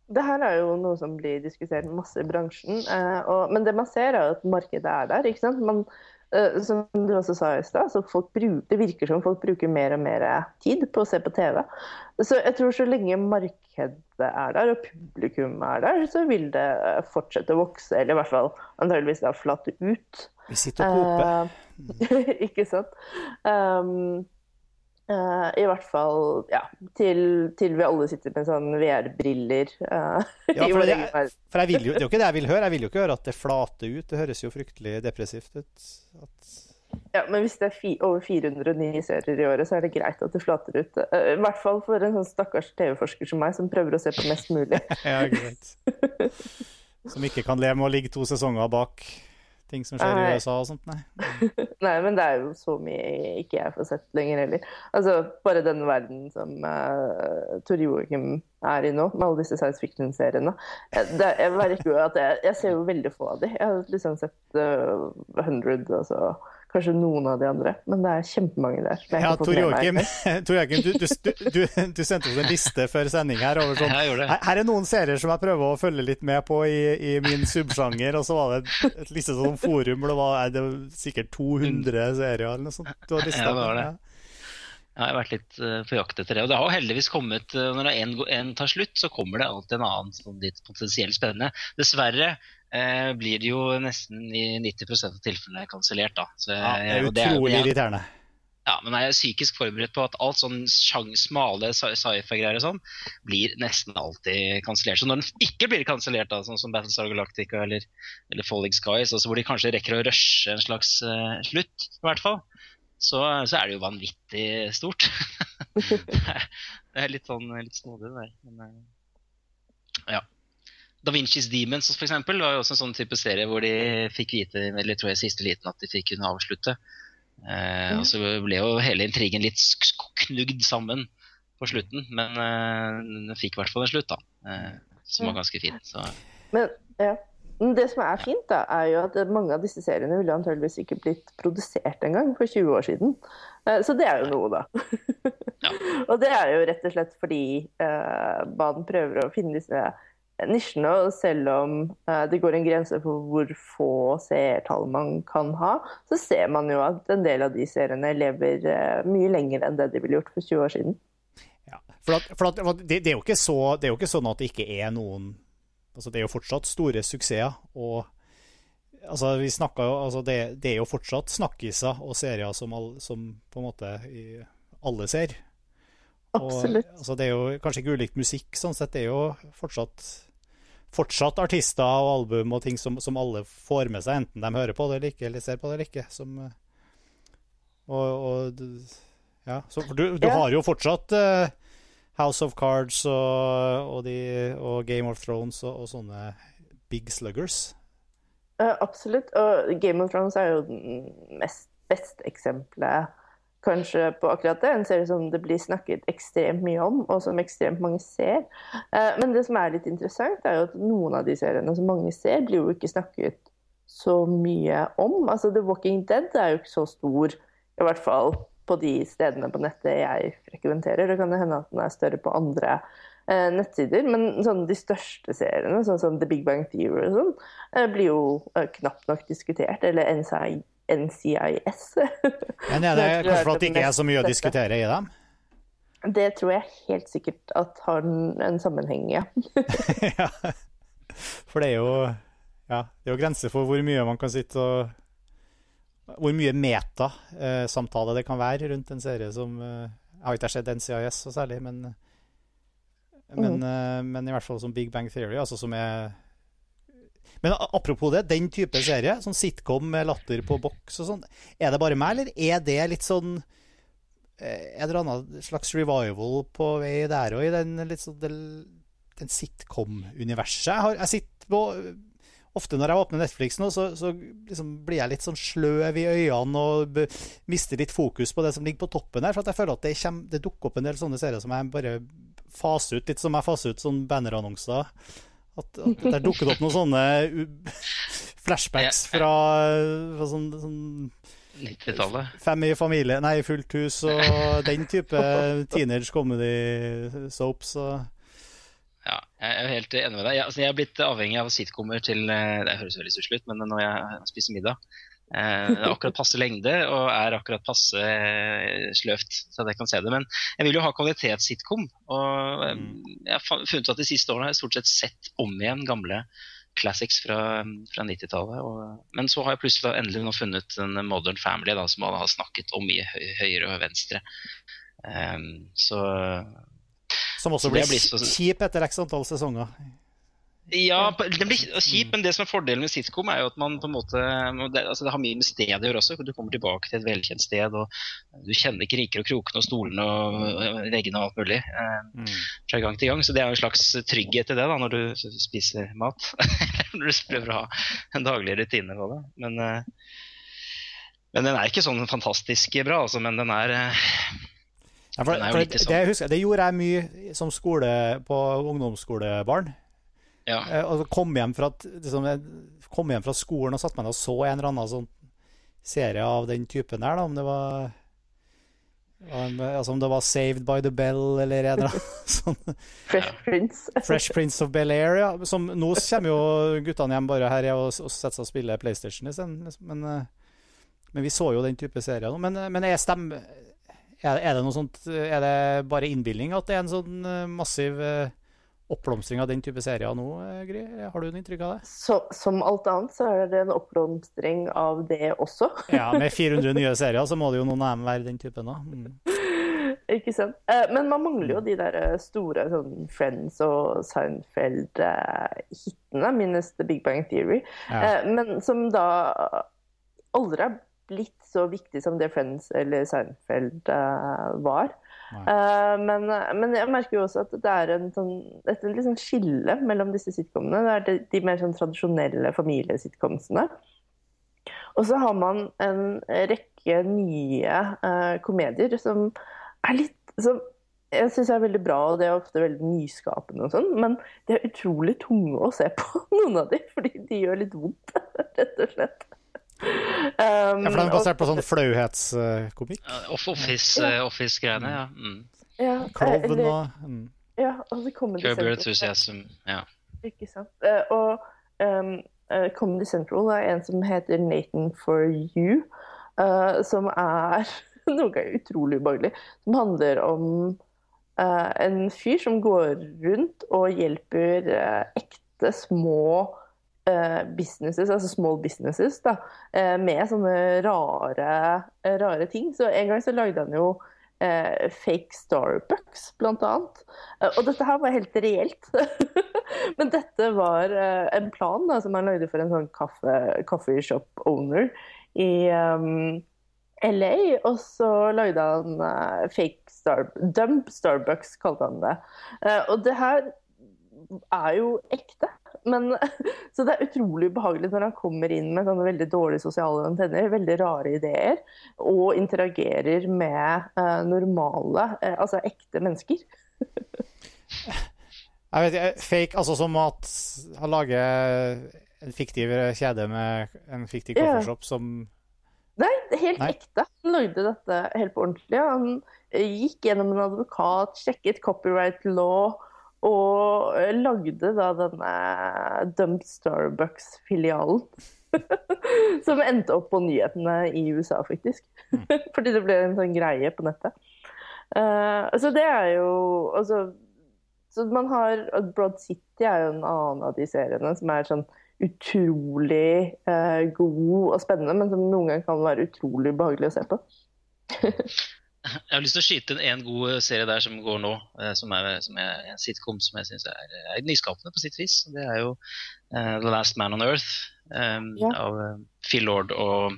Speaker 3: Det her er jo noe som blir diskutert masse i bransjen. Eh, og, men det man ser, er at markedet er der. ikke sant? Man, Eh, som du også sa i stad, det virker som folk bruker mer og mer tid på å se på TV. Så jeg tror så lenge markedet er der og publikum er der, så vil det fortsette å vokse. Eller i hvert fall antageligvis da flate ut.
Speaker 1: Vi sitter og koper.
Speaker 3: Eh, ikke sant. Um, Uh, I hvert fall ja, til, til, vi alle sitter med sånn VR-briller. Uh,
Speaker 1: ja, for, det, for jeg jo, det er jo ikke det jeg vil høre. Jeg vil jo ikke høre at det flater ut. Det høres jo fryktelig depressivt ut. At...
Speaker 3: Ja, Men hvis det er fi, over 400 nye serier i året, så er det greit at det flater ut. Uh, I hvert fall for en sånn stakkars TV-forsker som meg, som prøver å se på mest mulig.
Speaker 1: ja, greit. Som ikke kan leve med å ligge to sesonger bak ting som skjer nei. i USA og sånt, nei.
Speaker 3: nei, men det er jo så mye ikke jeg får sett lenger heller. Altså, bare den verden som uh, Tor Joakim er i nå, med alle disse science fiction-seriene. Jeg, jeg, jeg, jeg, ser jo veldig få av dem. Jeg har liksom sett uh, 100, altså kanskje noen av de andre, men det er kjempemange der.
Speaker 1: Ja, Tor Joakim, du, du, du, du, sendte oss en liste før sending her over sånn her, her, er noen serier som jeg prøver å følge litt med på i, i min subsjanger, og så var det et, et liste sånn forum hvor det var det sikkert 200 serier eller noe sånt. Du har lista,
Speaker 2: ja, det var det. Ja. Jeg har vært litt uh, på jakt etter det. Og det har jo heldigvis kommet uh, Når en, en tar slutt, så kommer det alltid en annen sånn litt potensielt spennende. Dessverre eh, blir det jo nesten i 90% av tilfellene kansellert.
Speaker 1: ja, det er utrolig irriterende.
Speaker 2: Ja, men jeg er psykisk forberedt på at alt sånn sjang, smale sci-fi-greier og sånn blir nesten alltid kansellert. Så når den ikke blir kansellert, sånn som Battlestar Galactica eller, eller Falling Skies, altså hvor de kanskje rekker å rushe en slags uh, slutt, i hvert fall, så, så, er det jo vanvittig stort. det er litt sånn litt snodig, det der. Men, uh, ja. Da Vinci's Demons for eksempel, var jo også en sånn type serie hvor de fikk vite eller tror jeg siste liten at de fikk kunne avslutte. Eh, og så ble jo hele intrigen litt knugd sammen på slutten, men eh, den fikk i hvert fall en slutt, da. Eh, som var ganske fin. Så.
Speaker 3: Men, ja. Det som er fint, da, er jo at mange av disse seriene ville antageligvis ikke blitt produsert engang for 20 år siden. Eh, så det er jo noe, da. Ja. og det er jo rett og slett fordi uh, Baden prøver å finne disse nisjene, og selv om uh, det går en grense for hvor få seertall man kan ha, så ser man jo at en del av de seriene lever uh, mye lenger enn det de ville gjort for 20 år siden.
Speaker 1: Ja, for, at, for at, det, det, er jo så, det, er jo ikke sånn at det ikke er noen altså Det er jo fortsatt store suksesser. og altså vi jo, altså det, det, er jo fortsatt snakkiser og serier som, all, som på en måte alle ser.
Speaker 3: Absolutt.
Speaker 1: Og, altså det er jo kanskje ikke ulikt musikk, sånn sett. Det er jo fortsatt fortsatt artister og album og ting som, som, alle får med seg, enten de hører på det eller ikke, eller ser på det eller ikke. Som, og, og, ja, så du, du ja. har jo fortsatt uh, House of Cards og, og, de, og Game of Thrones og, sånne big sluggers.
Speaker 3: Uh, absolutt. Og Game of Thrones er jo mest beste eksempelet kanskje på akkurat det. En serie som det blir snakket ekstremt mye om, og som ekstremt mange ser. Uh, men det som er litt interessant, er jo at noen av de seriene som mange ser, blir jo ikke snakket så mye om. Altså The Walking Dead er jo ikke så stor, i hvert fall på de stedene på nettet jeg frekventerer. Det kan hende at den er større på andre eh, nettsider, men sånn, de største seriene, sånn som The Big Bang Theory og sånn, eh, blir jo knapt nok diskutert. Eller NCI NCIS.
Speaker 1: Men er det kanskje for at det ikke er så mye å diskutere i dem?
Speaker 3: Det tror jeg helt sikkert at har en sammenheng, ja.
Speaker 1: ja. For det er jo ja, det er jo grenser for hvor mye man kan sitte og Hvor mye metasamtale det kan være rundt en serie som eh, Jeg har ikke sett NCIS så særlig, men, men, mm. men i hvert fall som Big Bang Theory, altså som er men apropos det, den type serie, sånn sitcom med latter på boks og sånn, er det bare meg, eller er det litt sånn eh, et eller annet slags revival på vei der òg, i den, sånn, den sitcom-universet? Jeg, jeg sitter på Ofte når jeg åpner Netflix nå, så, så liksom blir jeg litt sånn sløv i øynene og mister litt fokus på det som ligger på toppen her. For jeg føler at det, kommer, det dukker opp en del sånne serier som jeg bare faser ut, litt som jeg faser ut sånne bannerannonser at, at det er dukket opp noen sånne flashbacks fra, fra sånn, sånn
Speaker 2: 90-tallet.
Speaker 1: Fem i familie, nei, Fullt hus og den type teenage comedy soaps. Og...
Speaker 2: Jeg er helt enig med deg. Jeg, altså, jeg er blitt avhengig av sitcomer til eh, Det høres veldig stusslig ut, men når jeg spiser middag Eh, det er akkurat passe lengde og er akkurat passe eh, sløvt, så jeg kan se det. Men jeg vil jo ha kvalitetssitcom. Og mm. jeg har funnet at de siste årene har jeg stort sett sett om igjen gamle classics fra, fra 90-tallet. Men så har jeg plutselig endelig nå funnet en Modern Family da, som man har snakket om i høyre og venstre. Um, så
Speaker 1: Som også blir kjip etter x antall sesonger.
Speaker 2: Ja, den blir kjip, men det som er fordelen med sitcom, er jo at man på en måte det, altså det har mye med stedet å gjøre også. Du kommer tilbake til et velkjent sted, og du kjenner kriker og krokene og stolene og veggene og alt mulig eh, mm. fra gang til gang. Så det er jo en slags trygghet i det da, når du spiser mat. når du prøver å ha en daglig rutine på det. Men, eh, men den er ikke sånn fantastisk bra, altså. Men den er eh,
Speaker 1: ja, for, for det, sånn. det, husker, det, gjorde jeg mye som skole på ungdomsskolebarn. Ja. Eh, og kom hjem, fra, liksom, kom hjem fra skolen og satte meg ned og så en eller annen sånn serie av den typen der, da, om det var Altså om det var 'Saved by the Bell' eller en eller annen sånn
Speaker 3: Fresh Prince.
Speaker 1: Fresh Prince of Bel-Air, ja. Som, nå kommer jo guttene hjem bare her og, og setter seg og spiller PlayStation isteden. Liksom. Men, eh, men, vi så jo den type serier nå. Men, eh, men er, stem, er, er, det noe sånt Er det bare innbilning at det er en sånn massiv oppblomstring av den type serier nå, eh, Gry? Har du noe inntrykk av det?
Speaker 3: Så, som alt annet så er det en oppblomstring av det også.
Speaker 1: Ja, med 400 nye serier så må det jo noen av dem være den typen, da. Mm.
Speaker 3: Ikke sant. Eh, men man mangler jo de der eh, store sånn Friends og Seinfeld-hitene, minus The Big Bang Theory.
Speaker 1: Ja.
Speaker 3: Men som da aldri har blitt så viktig som det Friends eller Seinfeld var. Uh, men, men, jeg merker jo også at det er en sånn, et liksom skille mellom disse sitcomene. Det er de, de mer sånn tradisjonelle familiesitcomsene. Og så har man en rekke nye uh, komedier som er litt som jeg syns er veldig bra, og det er ofte veldig nyskapende og sånn, men det er utrolig tunge å se på, noen av de, fordi de gjør litt vondt, rett og slett.
Speaker 1: Um, ja, for den er basert på sånn flauhetskomikk?
Speaker 2: Uh, Office-greiene, uh, office ja. Mm.
Speaker 3: ja.
Speaker 1: Klovn og mm.
Speaker 3: Ja, altså Comedy
Speaker 2: Curb. Enthusiasm, ja.
Speaker 3: Ikke sant. Uh, og um, Comedy Central er en som heter Nathan for you, som er ganger utrolig ubehagelig. Som handler om en fyr som går rundt og hjelper ekte små businesses, altså small businesses, da, med sånne rare, rare ting. Så en gang så lagde han jo eh, fake Starbucks, blant annet. Og dette her var helt reelt. Men dette var eh, en plan da, som han lagde for en sånn kaffe, coffee shop owner i um, LA. Og så lagde han eh, fake Star Dump Starbucks, kalte han det. Og det her er jo ekte. Men, så det er utrolig ubehagelig når han kommer inn med sånne veldig dårlige sosiale antenner, veldig rare ideer, og interagerer med uh, normale, uh, altså ekte mennesker.
Speaker 1: Jeg vet ikke, Fake, altså som at han lager en fiktiv kjede med en fiktiv coffeeshop som
Speaker 3: Nei, helt Nei. ekte. Han lagde dette helt på ordentlig. Han gikk gjennom en advokat, sjekket copyright law og lagde da denne Dump Starbucks-filialen. som endte opp på nyhetene i USA, faktisk. Fordi det ble en sånn greie på nettet. Uh, så det er jo altså, Så man har Broad City er jo en annen av de seriene som er sånn utrolig uh, god og spennende, men som noen ganger kan være utrolig behagelig å se på.
Speaker 2: Jeg har lyst til å skyte inn en god serie der som går nå, som er, som er en sitcom som jeg syns er, er, nyskapende på sitt vis. Det er jo uh, The Last Man on Earth um, ja. av uh, Phil Lord og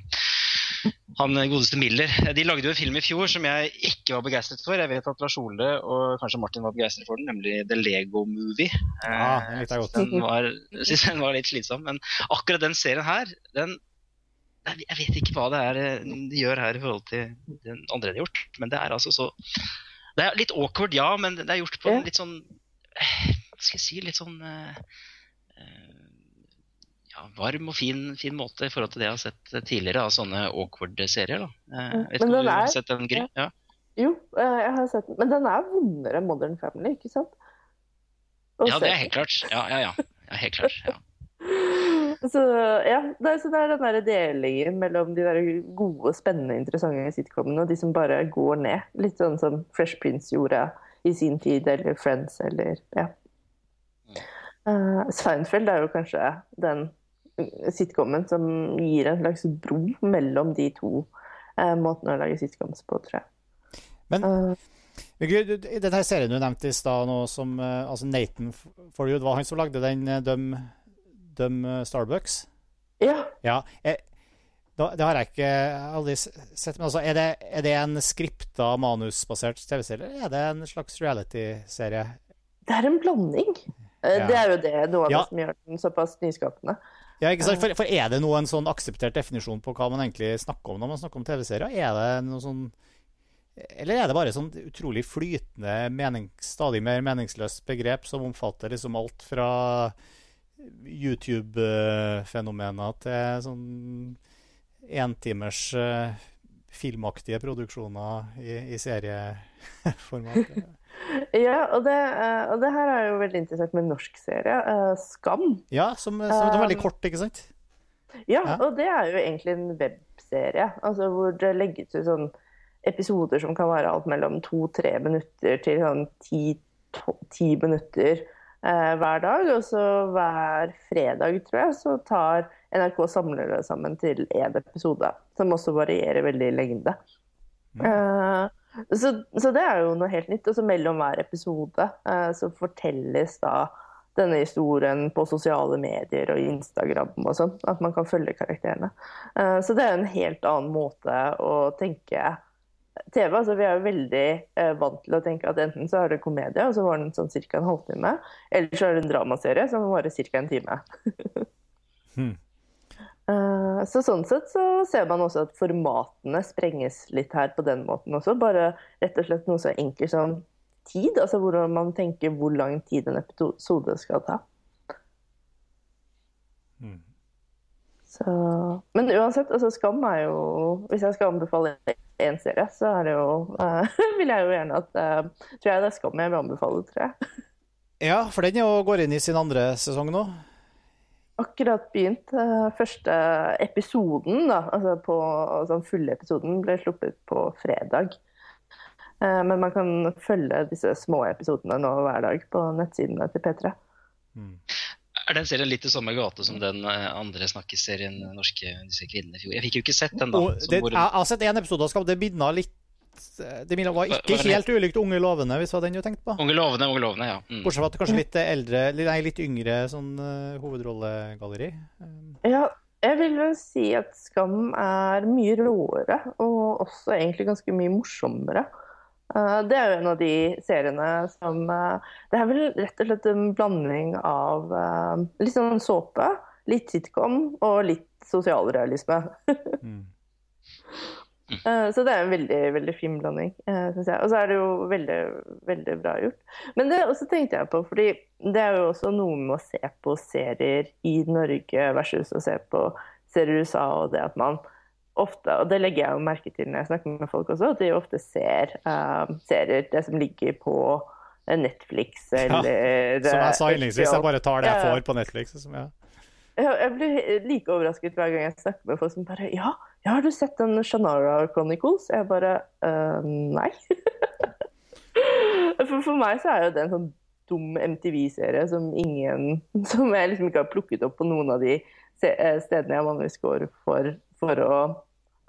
Speaker 2: han godeste Miller. De lagde jo en film i fjor som jeg ikke var begeistret for. Jeg vet at Lars Ole og kanskje Martin var begeistret for den, nemlig The Lego Movie.
Speaker 1: Ja, jeg,
Speaker 2: den var, synes den var litt slitsom. Men akkurat den serien her, den jeg vet ikke hva det er de gjør her i forhold til den andre de har gjort. Men det er altså så Det er litt awkward, ja, men det er gjort på en litt sånn Hva skal jeg si Litt sånn ja, varm og fin, fin, måte i forhold til det jeg har sett tidligere av sånne awkward-serier. Jeg vet ikke om du har sett den, Gry? Ja.
Speaker 3: Jo, jeg har sett den. Men den er vondere enn Modern Family, ikke sant?
Speaker 2: ja, det er helt klart. Ja, ja, ja. ja helt klart. Ja.
Speaker 3: Så ja, det så det er den der delingen mellom de der gode, spennende, interessante sitcomene og de som bare går ned. Litt sånn som Fresh Prince gjorde i sin tid, eller Friends, eller ja. Uh, Seinfeld er jo kanskje den sitcomen som gir en slags bro mellom de to uh, måtene å lage sitcoms på, tror jeg.
Speaker 1: Men uh, denne serien du nevnte i stad, som altså Nathan for det var han som lagde den Døm Starbucks?
Speaker 3: Ja.
Speaker 1: ja jeg, det har jeg ikke aldri sett. Men altså, er det, er det en skripta, manusbasert TV-serie, eller er det en slags reality-serie?
Speaker 3: Det er en blanding. Eh, ja. Det er jo det noe av ja. som gjør den såpass nyskapende.
Speaker 1: Ja, ikke sant? For, for, er det noe en sånn akseptert definisjon på hva man egentlig snakker om når man snakker om TV-serier? Er det noe sånn Eller er det bare sånn utrolig flytende, mening, stadig mer meningsløst begrep som omfatter liksom alt fra YouTube-fenomener til sånn entimers uh, filmaktige produksjoner i, i serieformat.
Speaker 3: ja, og det, uh, og det, her er jo veldig interessant med norsk serie. Uh, Skam.
Speaker 1: Ja, som, som er veldig kort, ikke sant?
Speaker 3: Ja, ja, og det er jo egentlig en webserie. Altså hvor det legges ut sånn episoder som kan være alt mellom to-tre minutter til sånn ti, ti minutter eh, hver dag. Og så hver fredag, tror jeg, så tar NRK samler det sammen til én episode. Som også varierer veldig i lengde. Eh, så, så det er jo noe helt nytt. Og så mellom hver episode eh, så fortelles da denne historien på sosiale medier og Instagram og sånn. At man kan følge karakterene. Eh, så det er en helt annen måte å tenke TV. altså Vi er jo veldig eh, vant til å tenke at enten så er det komedie, og så var den sånn ca. en halvtime. Eller så er det en dramaserie som varer ca. en time.
Speaker 1: Hmm.
Speaker 3: Eh, så sånn sett så ser man også at formatene sprenges litt her på den måten også. Bare rett og slett noe så enkelt som tid. Altså hvordan man tenker hvor lang tid en episode skal ta.
Speaker 1: Hmm.
Speaker 3: Så, men uansett, altså Skam er jo Hvis jeg skal anbefale én serie, så er det jo uh, vil jeg jo gjerne at uh, Tror jeg det skal med, jeg vil anbefale, tror jeg.
Speaker 1: Ja, for den går inn i sin andre sesong nå.
Speaker 3: Akkurat begynt. Uh, første episoden, da, altså på altså fulle episoden, ble sluppet på fredag. Men man kan følge disse små episodene nå hver dag på nettsidene til P3.
Speaker 2: Mm. Er den serien litt i samme gate som den andre snakkeserien norske disse kvinnene i fjor? Jeg fikk jo ikke sett den, da.
Speaker 1: Det, jeg har sett én episode av Skam. Det minna litt Det var ikke helt ulikt Unge lovende, hvis det var den du tenkte på?
Speaker 2: Unge lovende, Unge lovende, ja.
Speaker 1: Mm. Bortsett fra at det kanskje litt eldre, nei, litt yngre sånn uh, hovedrollegalleri.
Speaker 3: Ja, jeg vil vel si at Skam er mye råere, og også egentlig ganske mye morsommere. Uh, det er jo en av de seriene som uh, Det er vel rett og slett en blanding av uh, litt sånn såpe, litt sitcom og litt sosialrealisme. mm. Så det er en veldig veldig fin blanding, syns jeg. Og så er det jo veldig, veldig bra gjort. Men det også tenkte jeg på, fordi det er jo også noe med å se på serier i Norge versus å se på serier i USA, og det at man ofte, og det legger jeg jo merke til når jeg snakker med folk også, at de ofte ser um, serier det som ligger på Netflix eller
Speaker 1: ja, Som jeg sa innledningsvis, jeg bare tar det jeg får på Netflix. Som jeg...
Speaker 3: jeg blir like overrasket hver gang jeg snakker med folk som bare Ja, ja har du sett den Shannara Chronicles? Jeg bare uh, Nei. for, for meg så er jo det en sånn dum MTV-serie som ingen Som jeg liksom ikke har plukket opp på noen av de stedene jeg vanligvis går for for å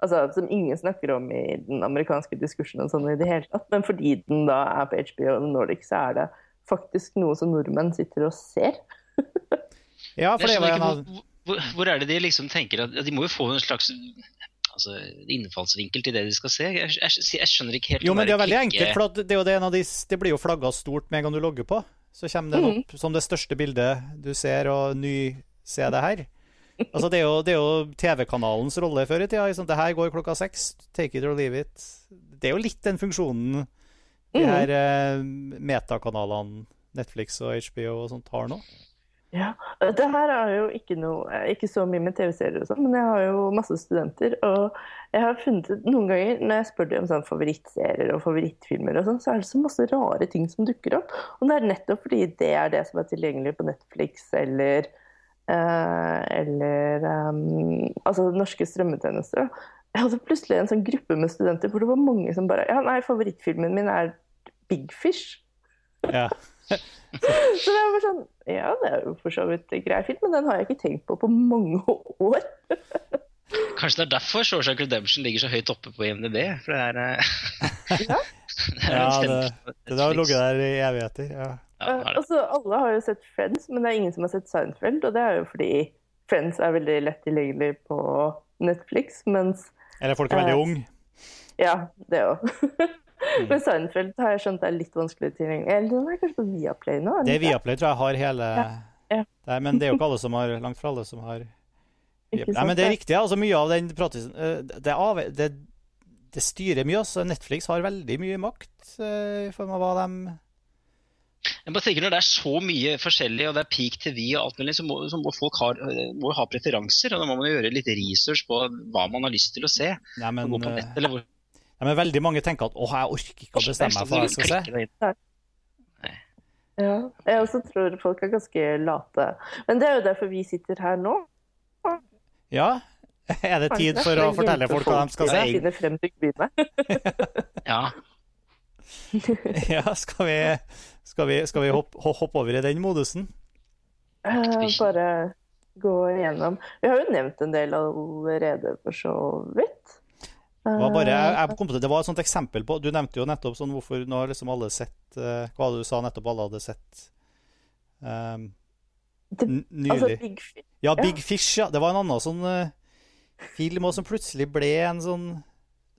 Speaker 3: altså, Som ingen snakker om i den amerikanske diskursen sånn i det hele tatt. Men fordi den da er på HBO Nordic, så er det faktisk noe som nordmenn sitter og ser.
Speaker 1: ja, for det var en av
Speaker 2: hvor, hvor, er det de liksom tenker at De må jo få en slags altså, innfallsvinkel til det de skal se. Jeg, jeg, jeg skjønner ikke helt
Speaker 1: Jo, men det er veldig enkelt, for det, det, de, det blir jo flagga stort med en gang du logger på. Så kommer det opp mm. som det største bildet du ser, og ny se det her. Altså, det er jo, jo TV-kanalens rolle før i tida. Liksom. Det her går klokka seks. Take it or leave it. Det er jo litt den funksjonen de mm. her eh, metakanalene Netflix og HBO og sånt har nå.
Speaker 3: Ja, Det her er jo ikke, noe, ikke så mye med TV-serier, og sånn, men jeg har jo masse studenter. Og jeg har funnet ut noen ganger når jeg spør dem om sånn favorittserier og favorittfilmer, og sånn, så er det så masse rare ting som dukker opp. Og det er nettopp fordi det er det som er tilgjengelig på Netflix eller Eh, eller um, altså norske strømmetjenester. Jeg hadde plutselig en sånn gruppe med studenter hvor det var mange som bare Ja, nei, favorittfilmen min er Big Fish.
Speaker 1: Ja.
Speaker 3: så det var sånn Ja, det er jo for så vidt grei film, men den har jeg ikke tenkt på på mange år.
Speaker 2: Kanskje det er derfor Shawshank Redemption ligger så høyt oppe på IMDb? For det er,
Speaker 3: ja.
Speaker 1: det er ja, det, det har ligget der i evigheter. ja.
Speaker 3: Ja, altså, alle har jo sett Friends, men det er ingen som har sett Seinfeld. Og det er jo fordi Friends er veldig lett tilgjengelig på Netflix, mens
Speaker 1: Eller folk er veldig eh, unge.
Speaker 3: Ja, det òg. mm. Men Seinfeld har jeg skjønt er litt vanskelig tilgjengelig. Eller den er kanskje på Viaplay nå?
Speaker 1: Det er Viaplay, tror jeg har hele ja. Ja. Der, men det er jo ikke alle som har langt fra alle som har Viaplay. Nei, men det er riktig. altså Mye av den prates, eh, det, det, det, styrer mye. altså Netflix har veldig mye makt uh, i form av hva de
Speaker 2: jeg bare tenker Når det er så mye forskjellig, og det er peak TV og alt mulig, så må, så må folk ha, må ha, preferanser. og Da må man gjøre litt research på hva man har lyst til å se.
Speaker 1: Ja, men, nett, ja, men veldig mange tenker at 'å, jeg orker ikke å bestemme meg for hva jeg skal se'.
Speaker 3: Ja, jeg også tror folk er ganske late. Men det er jo derfor vi sitter her nå.
Speaker 1: Ja. Er det tid for å fortelle folk hva de skal se?
Speaker 3: Jeg frem til
Speaker 2: ja.
Speaker 1: ja, skal vi, skal vi, skal vi hoppe, hoppe over i den modusen?
Speaker 3: Uh, bare gå igjennom. Vi har jo nevnt en del allerede, for så vidt.
Speaker 1: Det var, bare, jeg, jeg kom på det, det var et sånt eksempel på Du nevnte jo nettopp sånn hvorfor nå har liksom alle sett uh, Hva du sa nettopp alle hadde sett um, nylig.
Speaker 3: Altså, Big Fish.
Speaker 1: ja, Big Fish, ja. Det var en annen sånn uh, film som plutselig ble en sånn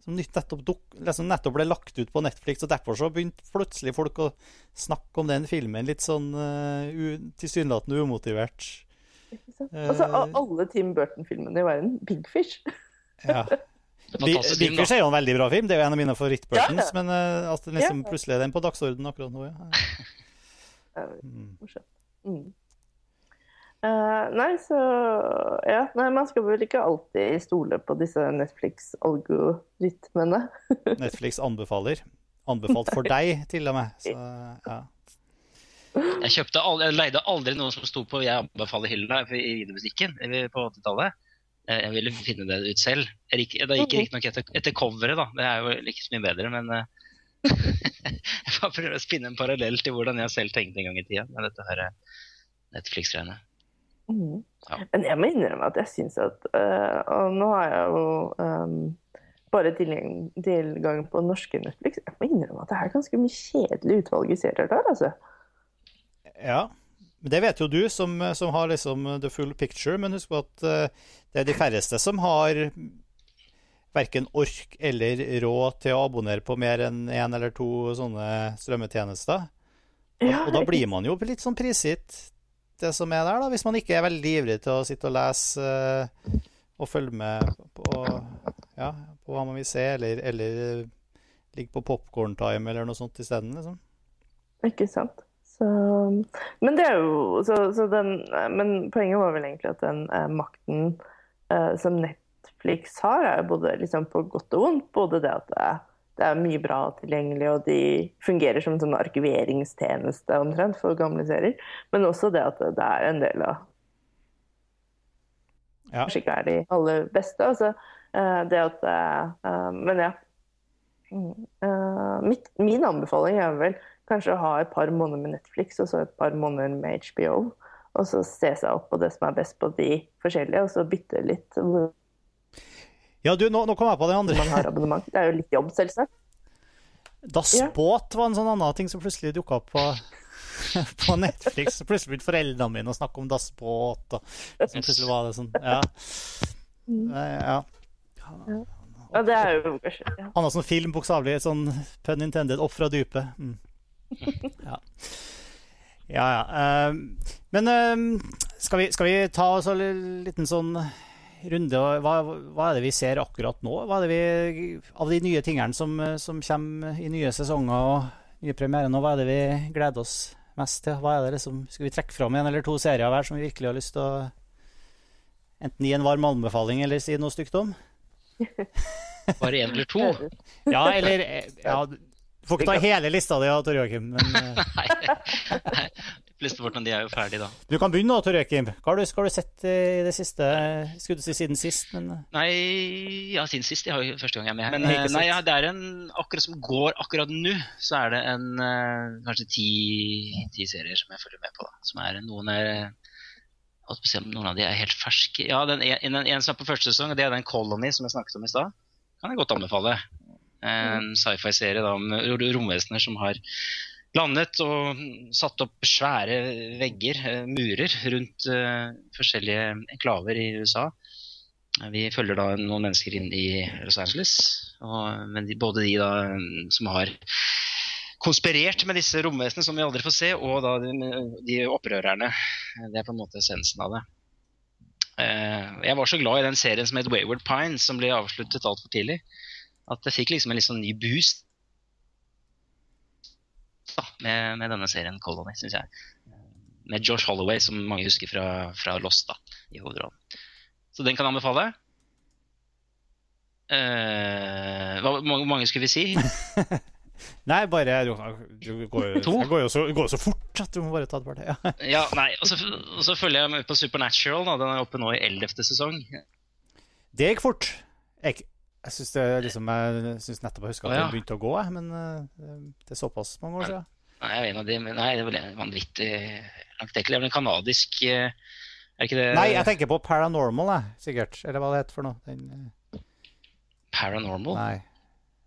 Speaker 1: som nettopp, duk, liksom nettopp ble lagt ut på Netflix, og derfor så begynte plutselig folk å snakke om den filmen litt sånn uh, tilsynelatende umotivert.
Speaker 3: Ikke sant? Altså,
Speaker 1: Eh.
Speaker 3: alle Tim Burton-filmene i verden. Big Fish.
Speaker 1: Ja. Big, Big. Fish er jo en veldig bra film. Det er jo en av mine favoritt-Burtons.
Speaker 3: Ja, ja.
Speaker 1: Men uh, at den liksom
Speaker 3: Ja.
Speaker 1: plutselig er den på dagsordenen akkurat nå, ja. Mm.
Speaker 3: Eh, nei, så Ja. Nei, man skal vel ikke alltid stole på disse Netflix-algoritmene.
Speaker 1: Netflix anbefaler. Anbefalt for deg, til og med. Så, ja.
Speaker 2: Jeg, kjøpte aldri, jeg leide aldri noe som sto på 'jeg anbefaler hylla' i videobutikken eh, på 80-tallet. Jeg jeg ville finne det ut selv. Jeg gikk, da gikk jeg riktignok etter, etter coveret, da. Det er jo ikke så mye bedre, men eh, Jeg bare prøver å spinne en parallell til hvordan jeg selv tenkte en gang i tida med dette her eh, Netflix-greiene.
Speaker 3: Mm.
Speaker 2: Ja.
Speaker 3: Men jeg må innrømme at jeg syns at uh, Og nå har jeg jo um, bare tilgang, tilgang på norske Netflix. Jeg må innrømme at det er ganske mye kjedelig utvalg i serier der, altså.
Speaker 1: ja. Men det vet jo du, som, som har liksom the full picture. Men husk på at uh, det er de færreste som har verken ork eller råd til å abonnere på mer enn én en eller to sånne strømmetjenester. Og,
Speaker 3: Ja,
Speaker 1: og da blir man jo litt sånn prisgitt det som er der, da, hvis man ikke er veldig ivrig til å sitte og lese uh, og følge med på, ja, på hva man vil se, eller, eller ligge på popkorn-time eller noe sånt isteden. Liksom.
Speaker 3: Ikke sant. Så, men jo så, så den, Men poenget var vel egentlig at den eh, makten eh, som Netflix har, er både liksom på godt og vondt. Både det at det er, det er mye bra tilgjengelig, og de fungerer som en sånn arkiveringstjeneste omtrent for gamle serier. Men også det at det er en del av
Speaker 1: Ja.
Speaker 3: Kanskje ikke er de aller beste. Altså, eh, det at er eh, Men ja. Mm, eh, mitt, min anbefaling er vel kanskje å ha et par måneder med Netflix og så et par måneder med HBO. Og så se seg opp på det som er best på de forskjellige, og så bytte litt
Speaker 1: Ja, du, nå, nå kom jeg på den andre.
Speaker 3: man har abonnement. Det er jo litt jobb, selvsagt.
Speaker 1: Dassbåt var en sånn annen ting som plutselig dukka opp på, på Netflix. Så plutselig begynte foreldrene mine å snakke om dassbåt. Og så plutselig var det sånn Ja. Eh, ja.
Speaker 3: Ja, det er jo ja.
Speaker 1: har sånn film, bokstavelig. Sånn pun intended, opp fra dypet. Mm. Ja. Ja, ja. eh, men eh, skal, vi, skal vi ta oss en liten sånn runde? og Hva, hva er det vi ser akkurat nå? Hva er det vi, av de nye tingene som, som kommer i nye sesonger og nye premierer nå, hva er det vi gleder oss mest til? Hva er det liksom, skal vi trekke fram en eller to serier hver som vi virkelig har lyst til å enten gi en varm anbefaling eller si noe stygt om?
Speaker 2: Bare én eller to?
Speaker 1: Ja, eller ja, Du får ikke ta hele lista di, Tor Joakim. Men eh,
Speaker 2: Nei. Flesteparten av de er jo ferdige, da.
Speaker 1: du kan begynne, da, Tor Joakim. Hva har du, hva har du sett i det siste? Skulle du si siden sist, men eh,
Speaker 2: Nei, ja, siden sist. Jeg har jo første gang jeg er med her.
Speaker 1: Men
Speaker 2: eh, nei, ja, det er en Akkurat som går akkurat nå, så er det en kanskje ti, ti serier som jeg følger med på. da. Som er noen er og spesielt noen av de er helt ferske. Ja, den, en, en som er på første sesong, det er den Colony som jeg snakket om i stad. Kan jeg godt anbefale. En sci-fi-serie om ro- romvesener som har landet og satt opp svære vegger, eh, murer, rundt eh, forskjellige enklaver i USA. Vi følger da noen mennesker inn i Los Angeles. Og, men de, både de da mm, som har konspirert med disse romvesenene som vi aldri får se, og da de, de opprørerne. Det er på en måte essensen av det. Eh, jeg var så glad i den serien som het Wayward Pines, som ble avsluttet altfor tidlig, at det fikk liksom en litt sånn ny boost da, med, med denne serien Colony, syns jeg. Med Josh Holloway, som mange husker fra, fra Lost, da, i hovedrollen. Så den kan jeg anbefale. Uh, hva mange, skulle vi si?
Speaker 1: Nei, bare går, det går jo så, går så fort at du må bare ta det bare ja.
Speaker 2: Ja, nei, og så, og så følger jeg med på Supernatural. Da. Den er oppe nå i 11. sesong.
Speaker 1: Det gikk fort. Jeg, Jeg syns liksom nettopp jeg husker at den begynte å gå, men eh, det er såpass mange år siden.
Speaker 2: Nei, jeg er en av de, men nei, det er vanvittig vanvittig langtekkelig. Det er vel en kanadisk eh, Er ikke det
Speaker 1: Nei, jeg tenker på Paranormal, jeg, sikkert. Eller hva det heter for noe. Den, eh,
Speaker 2: Paranormal?
Speaker 1: nei.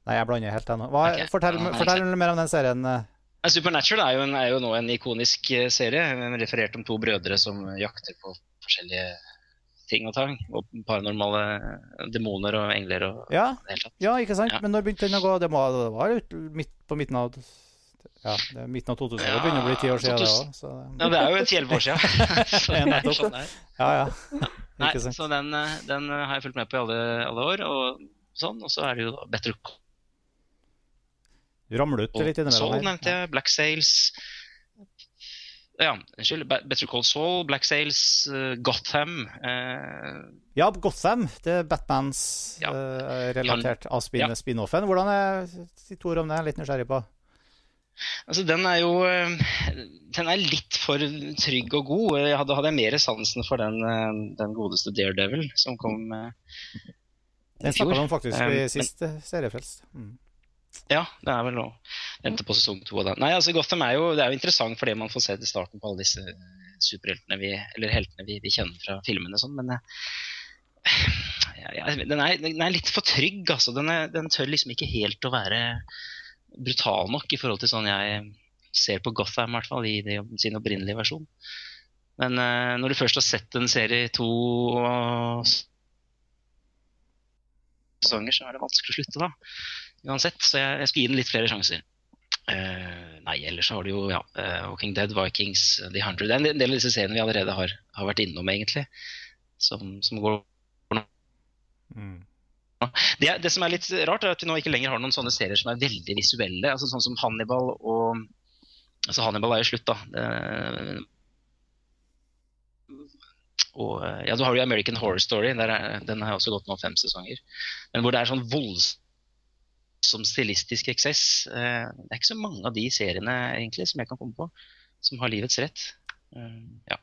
Speaker 1: nei, jeg blander helt ennå.
Speaker 2: Okay.
Speaker 1: Fortell,
Speaker 2: Ja,
Speaker 1: fortell mer om den serien. eh.
Speaker 2: Supernatural er jo, en, er jo nå en ikonisk eh, serie, Den referert om to brødre som jakter på forskjellige ting og tang. Og paranormale demoner og engler og
Speaker 1: Ja, ja, ikke sant?
Speaker 2: Ja.
Speaker 1: Men når begynte den å gå? Det, må, det var midt, på midten av Ja, det er midten av 2000. Det begynner å bli ti år siden, det òg. Så
Speaker 2: Ja, det er jo et elleve år siden. Så
Speaker 1: nettopp.
Speaker 2: sånn
Speaker 1: ja, ja.
Speaker 2: Nei, så den, eh, den eh, har jeg fulgt med på i alle, alle år. Og sånn, og så er det jo da Better
Speaker 1: Du ramler ut litt
Speaker 2: Call
Speaker 1: innimellom her.
Speaker 2: nevnte jeg. Black Sails. Ja, unnskyld. Better Call Saul, Black Sails, eh, Gotham. eh,
Speaker 1: Ja, Gotham. Det er Batmans
Speaker 2: Ja.
Speaker 1: eh, relatert av spin- spin-offen. Hvordan er de to ord om det, er litt nysgjerrig på.
Speaker 2: Altså, den er jo eh, Den er litt for trygg og god. Jeg hadde, hadde jeg mer sansen for den, eh, den godeste Daredevil som kom eh,
Speaker 1: Den
Speaker 2: i fjor.
Speaker 1: snakka vi om faktisk
Speaker 2: Eh,
Speaker 1: i
Speaker 2: men-
Speaker 1: siste seriefrelst. Mm.
Speaker 2: Ja, det er vel nå. Venter på sesong to av. Nei, altså Gotham er jo, det er jo interessant fordi man får se til starten på alle disse superheltene vi, eller heltene vi, vi kjenner fra filmene sånn, men eh, ja, ja, den, er, den er litt for trygg, altså. Den, er, den tør liksom ikke helt å være brutal nok i forhold til sånn jeg ser på Gotham, i hvert fall, i det, sin opprinnelige versjon. Men uh, når du først har sett en serie to og sesonger, så er det vanskelig å slutte, da uansett. Så jeg, jeg skal gi den litt flere sjanser. Uh, nei, ellers så har du jo ja, uh, Walking Dead, Vikings, The Hundred. Det er en del av disse seriene vi allerede har, har vært innom, egentlig. Som, som går
Speaker 1: Mm.
Speaker 2: det, det som er litt rart, er at vi nå ikke lenger har noen sånne serier som er veldig visuelle. altså Sånn som Hannibal og Altså Hannibal er jo slutt, da. Det, og eh, ja, Du har jo American Horror Story. Der er, den har også gått nå fem sesonger. Men hvor det er sånn voldsom stilistisk eksess. Eh, det er ikke så mange av de seriene egentlig som jeg kan komme på, som har livets rett. Eh, ja.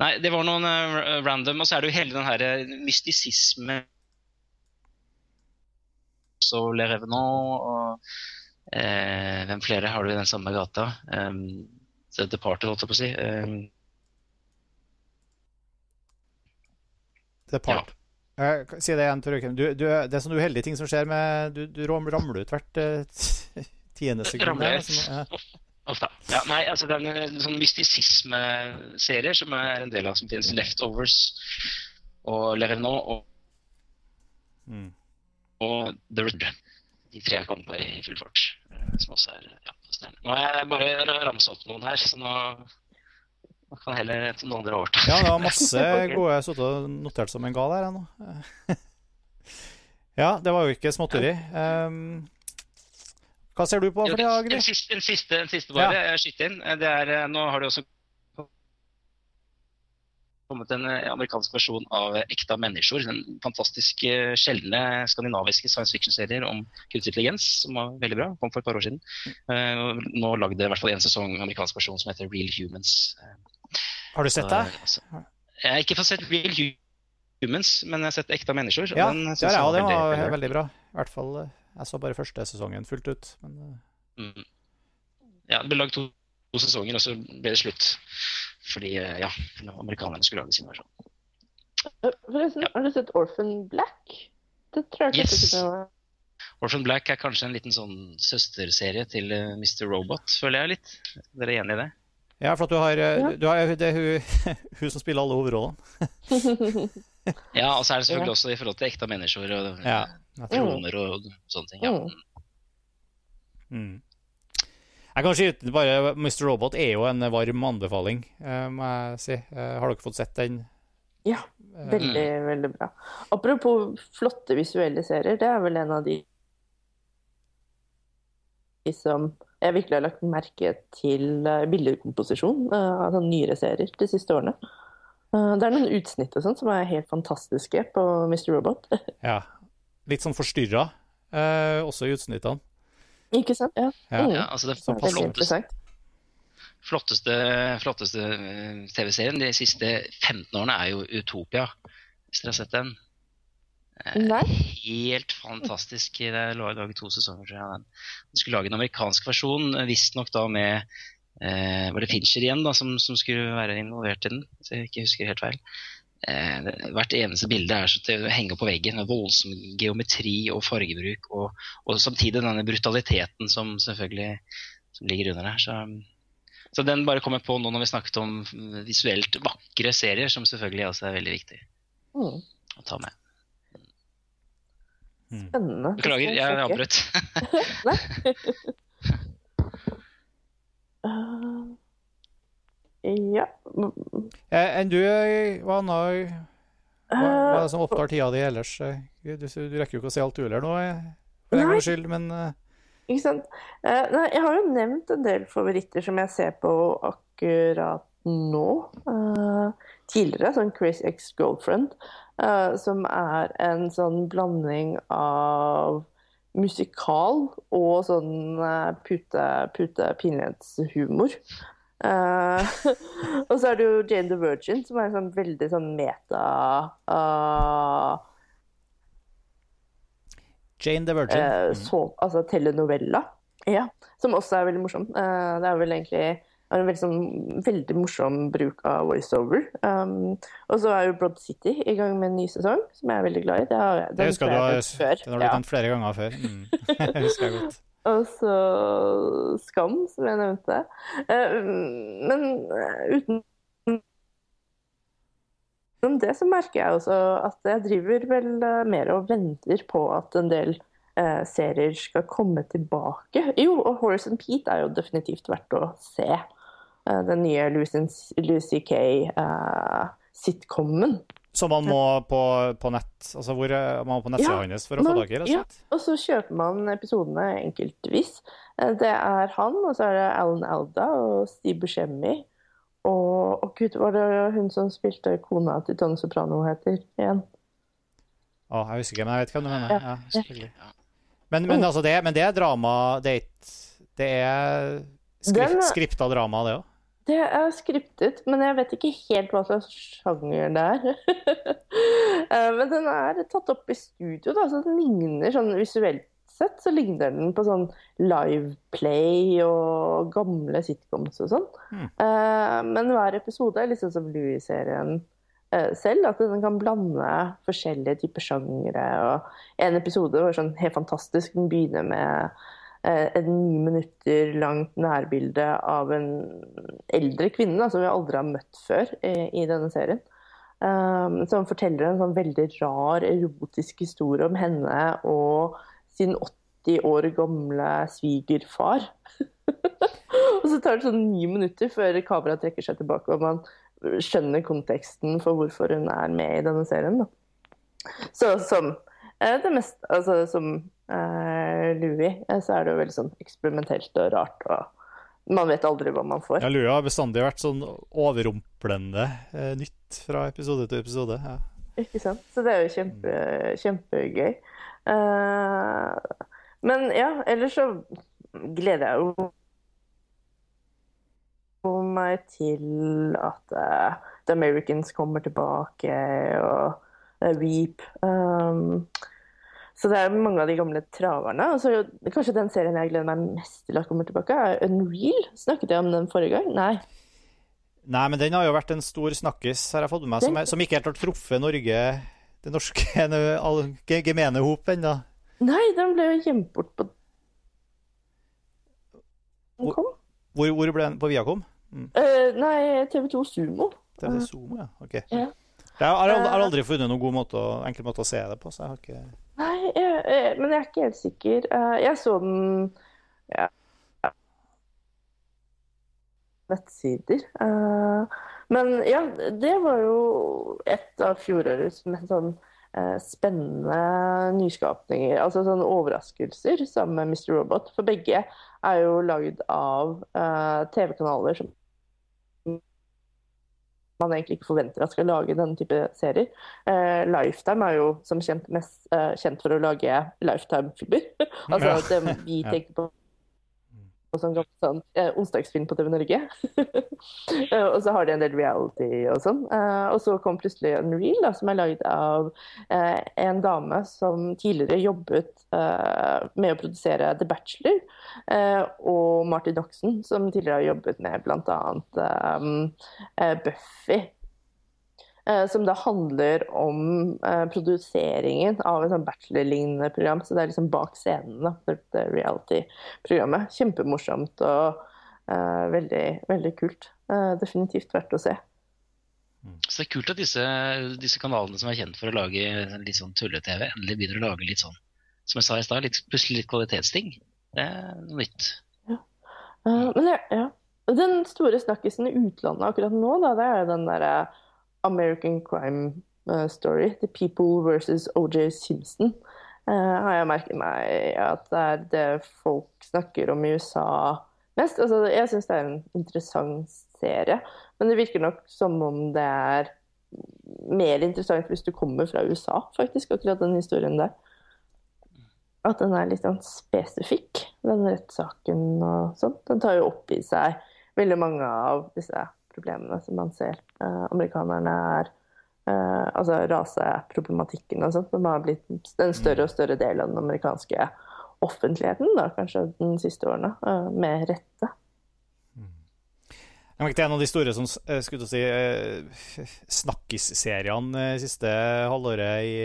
Speaker 2: Nei, det var noen eh, random. Og så er det jo hele den her mystisisme så Le Revenant og eh, Hvem flere har du i den samme gata? Um, The Departed, holdt jeg på å si. Um,
Speaker 1: The Part. Eh, si det igjen, Tor Øyken. Du, du, det er sånne uheldige ting som skjer med Du, du ramler ut hvert eh, tiende sekund. Altså, ja.
Speaker 2: Ofte. Ja, nei, altså det er en sånn mystisisme-serier som er en del av som finnes. Leftovers og Le Revenant og,
Speaker 1: Mm.
Speaker 2: og The Red. De tre jeg kom på i full fart. eh, Som også er ja. Nå har jeg bare ramsa opp noen her, så nå, nå kan heller noen andre overta.
Speaker 1: Ja, det var masse gode Jeg satt og noterte som en gal her, nå. Ja, det var jo ikke småtteri. Um, hva ser du på for
Speaker 2: Jo,
Speaker 1: Agri?
Speaker 2: En siste, en siste, en siste bare, jeg skyter inn. Det er, eh, nå har det også kommet en eh, amerikansk versjon av Ekta mennesker. En fantastisk eh, sjeldne skandinaviske science fiction-serier om kunstig intelligens, som var veldig bra. Kom for et par år siden. Eh, Nå lagde det i hvert fall en sesong amerikansk versjon som heter Real Humans.
Speaker 1: Har du sett det?
Speaker 2: så, altså, Jeg har ikke fått sett Real Humans, men jeg har sett Ekta mennesker.
Speaker 1: Ja,
Speaker 2: den
Speaker 1: det
Speaker 2: ja,
Speaker 1: og den var
Speaker 2: veldig-
Speaker 1: veldig bra. I hvert fall eh, Jeg så bare første sesongen fullt ut. Men eh,
Speaker 2: Mm. Ja, det ble lagd to, to sesonger, og så ble det slutt. Fordi eh, ja, amerikanerne skulle lage sin versjon.
Speaker 3: Forresten, har du sett Orphan Black? Det tror jeg
Speaker 2: Yes.
Speaker 3: ikke det var.
Speaker 2: Orphan Black er kanskje en liten sånn søsterserie til Mr. Robot, føler jeg litt. Dere Er enig i det?
Speaker 1: Ja, for at du har, eh,
Speaker 3: Ja.
Speaker 1: du har Det er hun, hun som spiller alle hovedrollene.
Speaker 2: Ja, og så er det selvfølgelig også i forhold til ekte mennesker og
Speaker 1: Ja,
Speaker 2: troner
Speaker 1: nettopp.
Speaker 2: og sånne ting. Ja.
Speaker 3: Mm.
Speaker 1: Mm. Jeg kan skyte bare Mr. Robot er jo en varm anbefaling, eh, må jeg si. Eh, Har dere fått sett den?
Speaker 3: Ja,
Speaker 1: Veldig,
Speaker 3: veldig, veldig bra. Apropos flotte visuelle serier, det er vel en av de de som jeg virkelig har lagt merke til eh, billedkomposisjon eh, av sånne nyere serier de siste årene. Eh, Det er noen utsnitt og sånt som er helt fantastiske på Mr. Robot.
Speaker 1: Ja. Litt sånn forstyrra, eh, også i utsnittene.
Speaker 3: Ikke sant? Ja.
Speaker 1: Ja.
Speaker 3: Mm.
Speaker 2: Ja, altså det
Speaker 3: er
Speaker 2: flotteste,
Speaker 3: interessant.
Speaker 2: flotteste, flotteste TV-serien de siste 15 årene er jo Utopia, hvis dere har sett den. Eh,
Speaker 3: Nei.
Speaker 2: Helt fantastisk. Det lå i dag to sesonger siden. De skulle lage en amerikansk versjon, eh, visstnok da med eh, Var det Fincher igjen da, som, som, skulle være involvert i den? Hvis jeg ikke husker helt feil. Eh, hvert eneste bilde er så til å henge på veggen. Voldsom geometri og fargebruk. Og, og samtidig denne brutaliteten som selvfølgelig som ligger under der. Så, så den bare kom jeg på nå når vi snakket om visuelt vakre serier, som selvfølgelig også er veldig viktig
Speaker 3: Mm.
Speaker 2: å ta med.
Speaker 3: Spennende.
Speaker 2: Beklager, jeg avbrøt.
Speaker 3: Uh, ja
Speaker 1: Eh, Enn du, hva annet hva, hva er det som opptar tida di ellers? Eh, Du, du rekker jo ikke å se alt du heller nå, eh, for den
Speaker 3: Nei.
Speaker 1: gangs skyld, men eh,
Speaker 3: Ikke sant? Uh, nei, jeg har jo nevnt en del favoritter som jeg ser på akkurat nå. Uh, tidligere, sånn Chris Ex-Girlfriend, eh, som er en sånn blanding av musikal og sånn uh, pute, pute pinlighetshumor. Uh, og så er det jo Jane the Virgin, som er en sånn veldig sånn meta uh,
Speaker 1: Jane the Virgin.
Speaker 3: eh,
Speaker 1: Mm.
Speaker 3: så, altså telenovella. Ja, som også er veldig morsom. Eh, det er vel egentlig er en veldig, sånn, veldig morsom bruk av voiceover. Um, og så er jo Broad City i gang med en ny sesong, som jeg er veldig glad i. Det har, den
Speaker 1: husker
Speaker 3: jeg
Speaker 1: har,
Speaker 3: før.
Speaker 1: den har du
Speaker 3: Ja.
Speaker 1: nevnt flere ganger før. Mm. Jeg husker jeg godt.
Speaker 3: Og så Skam, som jeg nevnte. Uh, men eh, uten Utenom det så merker jeg også at jeg driver vel eh, mer og venter på at en del eh, serier skal komme tilbake. Jo, og Horace and Pete er jo definitivt verdt å se. Eh, den nye Lucy Kay-sitcomen.
Speaker 1: Så man må på, på nett Altså hvor er man må på nettsida
Speaker 3: Ja,
Speaker 1: hans for å få tak i, det?
Speaker 3: ja. Og så kjøper man episodene enkeltvis. Eh, Det er han, og så er det Alan Alda og Steve Buscemi. Og, og gud, var det hun som spilte kona til Tone Soprano heter igjen?
Speaker 1: Å, jeg husker ikke, men jeg vet hva du mener.
Speaker 3: Ja.
Speaker 1: Ja, selvfølgelig. Men, men, altså det, men det er drama Det er, det er skrift, skripta drama, det òg.
Speaker 3: Det er skriptet, men jeg vet ikke helt hva slags sjanger det er. Eh, men den er tatt opp i studio, da, så den ligner sånn visuelt sett så ligner den på sånn liveplay og gamle sitcoms og sånn.
Speaker 1: Mm.
Speaker 3: Uh, men hver episode er liksom som Louis-serien uh, selv, at den kan blande forskjellige typer sjangere. Og en episode var sånn helt fantastisk. Den begynner med et ni minutter langt nærbilde av en eldre kvinne da, som vi aldri har møtt før i, i denne serien. Um, som forteller en sånn veldig rar erotisk historie om henne og sin 80 år gamle svigerfar. og så tar det sånn ni minutter før kameraet trekker seg tilbake og man skjønner konteksten for hvorfor hun er med i denne serien. Da. Så som eh, det meste Altså som eh, Louis, eh, så er det jo veldig sånn eksperimentelt og rart. og man vet aldri hva man får.
Speaker 1: Ja, Louis har bestandig vært sånn overrumplende eh, nytt fra episode til episode. Ja.
Speaker 3: Ikke sant? Så det er jo kjempe, kjempegøy. Eh, men ja, ellers så gleder jeg jo meg til at uh, The Americans kommer tilbake, og uh, Weep. Um, så det er mange av de gamle traverne. Og så kanskje den serien jeg gleder meg mest til at kommer tilbake, er Unreal. Snakket jeg om den forrige gang? Nei.
Speaker 1: Nei, men den har jo vært en stor snakkis, har jeg fått med meg, som, som ikke helt har truffet Norge, det norske gemene hop ennå.
Speaker 3: Nei, den ble jo gjemt bort på Den kom?
Speaker 1: Hvor, hvor ble den? På Viacom?
Speaker 3: Eh, nei, TV2 Sumo.
Speaker 1: TV Sumo, ja. Ok.
Speaker 3: Ja.
Speaker 1: Jeg har, aldri, har aldri funnet noen god måte enkel måte å se det på, så jeg har ikke
Speaker 3: Nei, jeg, jeg, men jeg er ikke helt sikker. Eh, jeg så den ja, nettsider. Eh, men ja, det var jo et av fjorårets mest sånn eh, spennende nyskapninger. Altså sånne overraskelser sammen med Mr. Robot. For begge er jo lagd av eh, TV-kanaler som man egentlig ikke forventer at skal lage denne type serier. Eh, Lifetime er jo som kjent mest eh, kjent for å lage Lifetime-filmer. altså dem vi tenker på sånn, sånn eh, onsdagsfilm på TV Norge. Eh, og så har de en del reality og sånn. Eh, og så kom plutselig en reel da, som er lagd av eh, en dame som tidligere jobbet eh, med å produsere The Bachelor, eh, og Martin Doxon, som tidligere har jobbet med bl.a. Buffy. Eh, som da handler om eh, produseringen av et sånn bachelor-lignende program. Så det er liksom bak scenen da, for det reality-programmet. Kjempemorsomt og eh, veldig, veldig kult. Eh, definitivt verdt å se.
Speaker 2: Så det er kult at disse, disse kanalene som er kjent for å lage litt sånn tulle-TV, endelig begynner å lage litt sånn, som jeg sa i stad, plutselig litt kvalitetsting. Det er noe nytt.
Speaker 3: Eh, men ja, ja. Den store snakkisen i utlandet akkurat nå, da, det er den derre American Crime eh, Story, The People versus OJ Simpson, eh, har jeg merket meg at det er det folk snakker om i USA mest. Altså, jeg syns det er en interessant serie, men det virker nok som om det er mer interessant hvis du kommer fra USA, faktisk, akkurat den historien der. At den er litt sånn spesifikk, den rettssaken og sånn. Den tar jo opp i seg veldig mange av disse problemene som man ser amerikanerne er eh, Altså raseproblematikken og sånt, som har blitt en større og større del av den amerikanske offentligheten, da, kanskje de siste årene, eh, med rette.
Speaker 1: Jeg merket en av de store som eh, skulle si eh, snakkisseriene eh, siste halvåret i,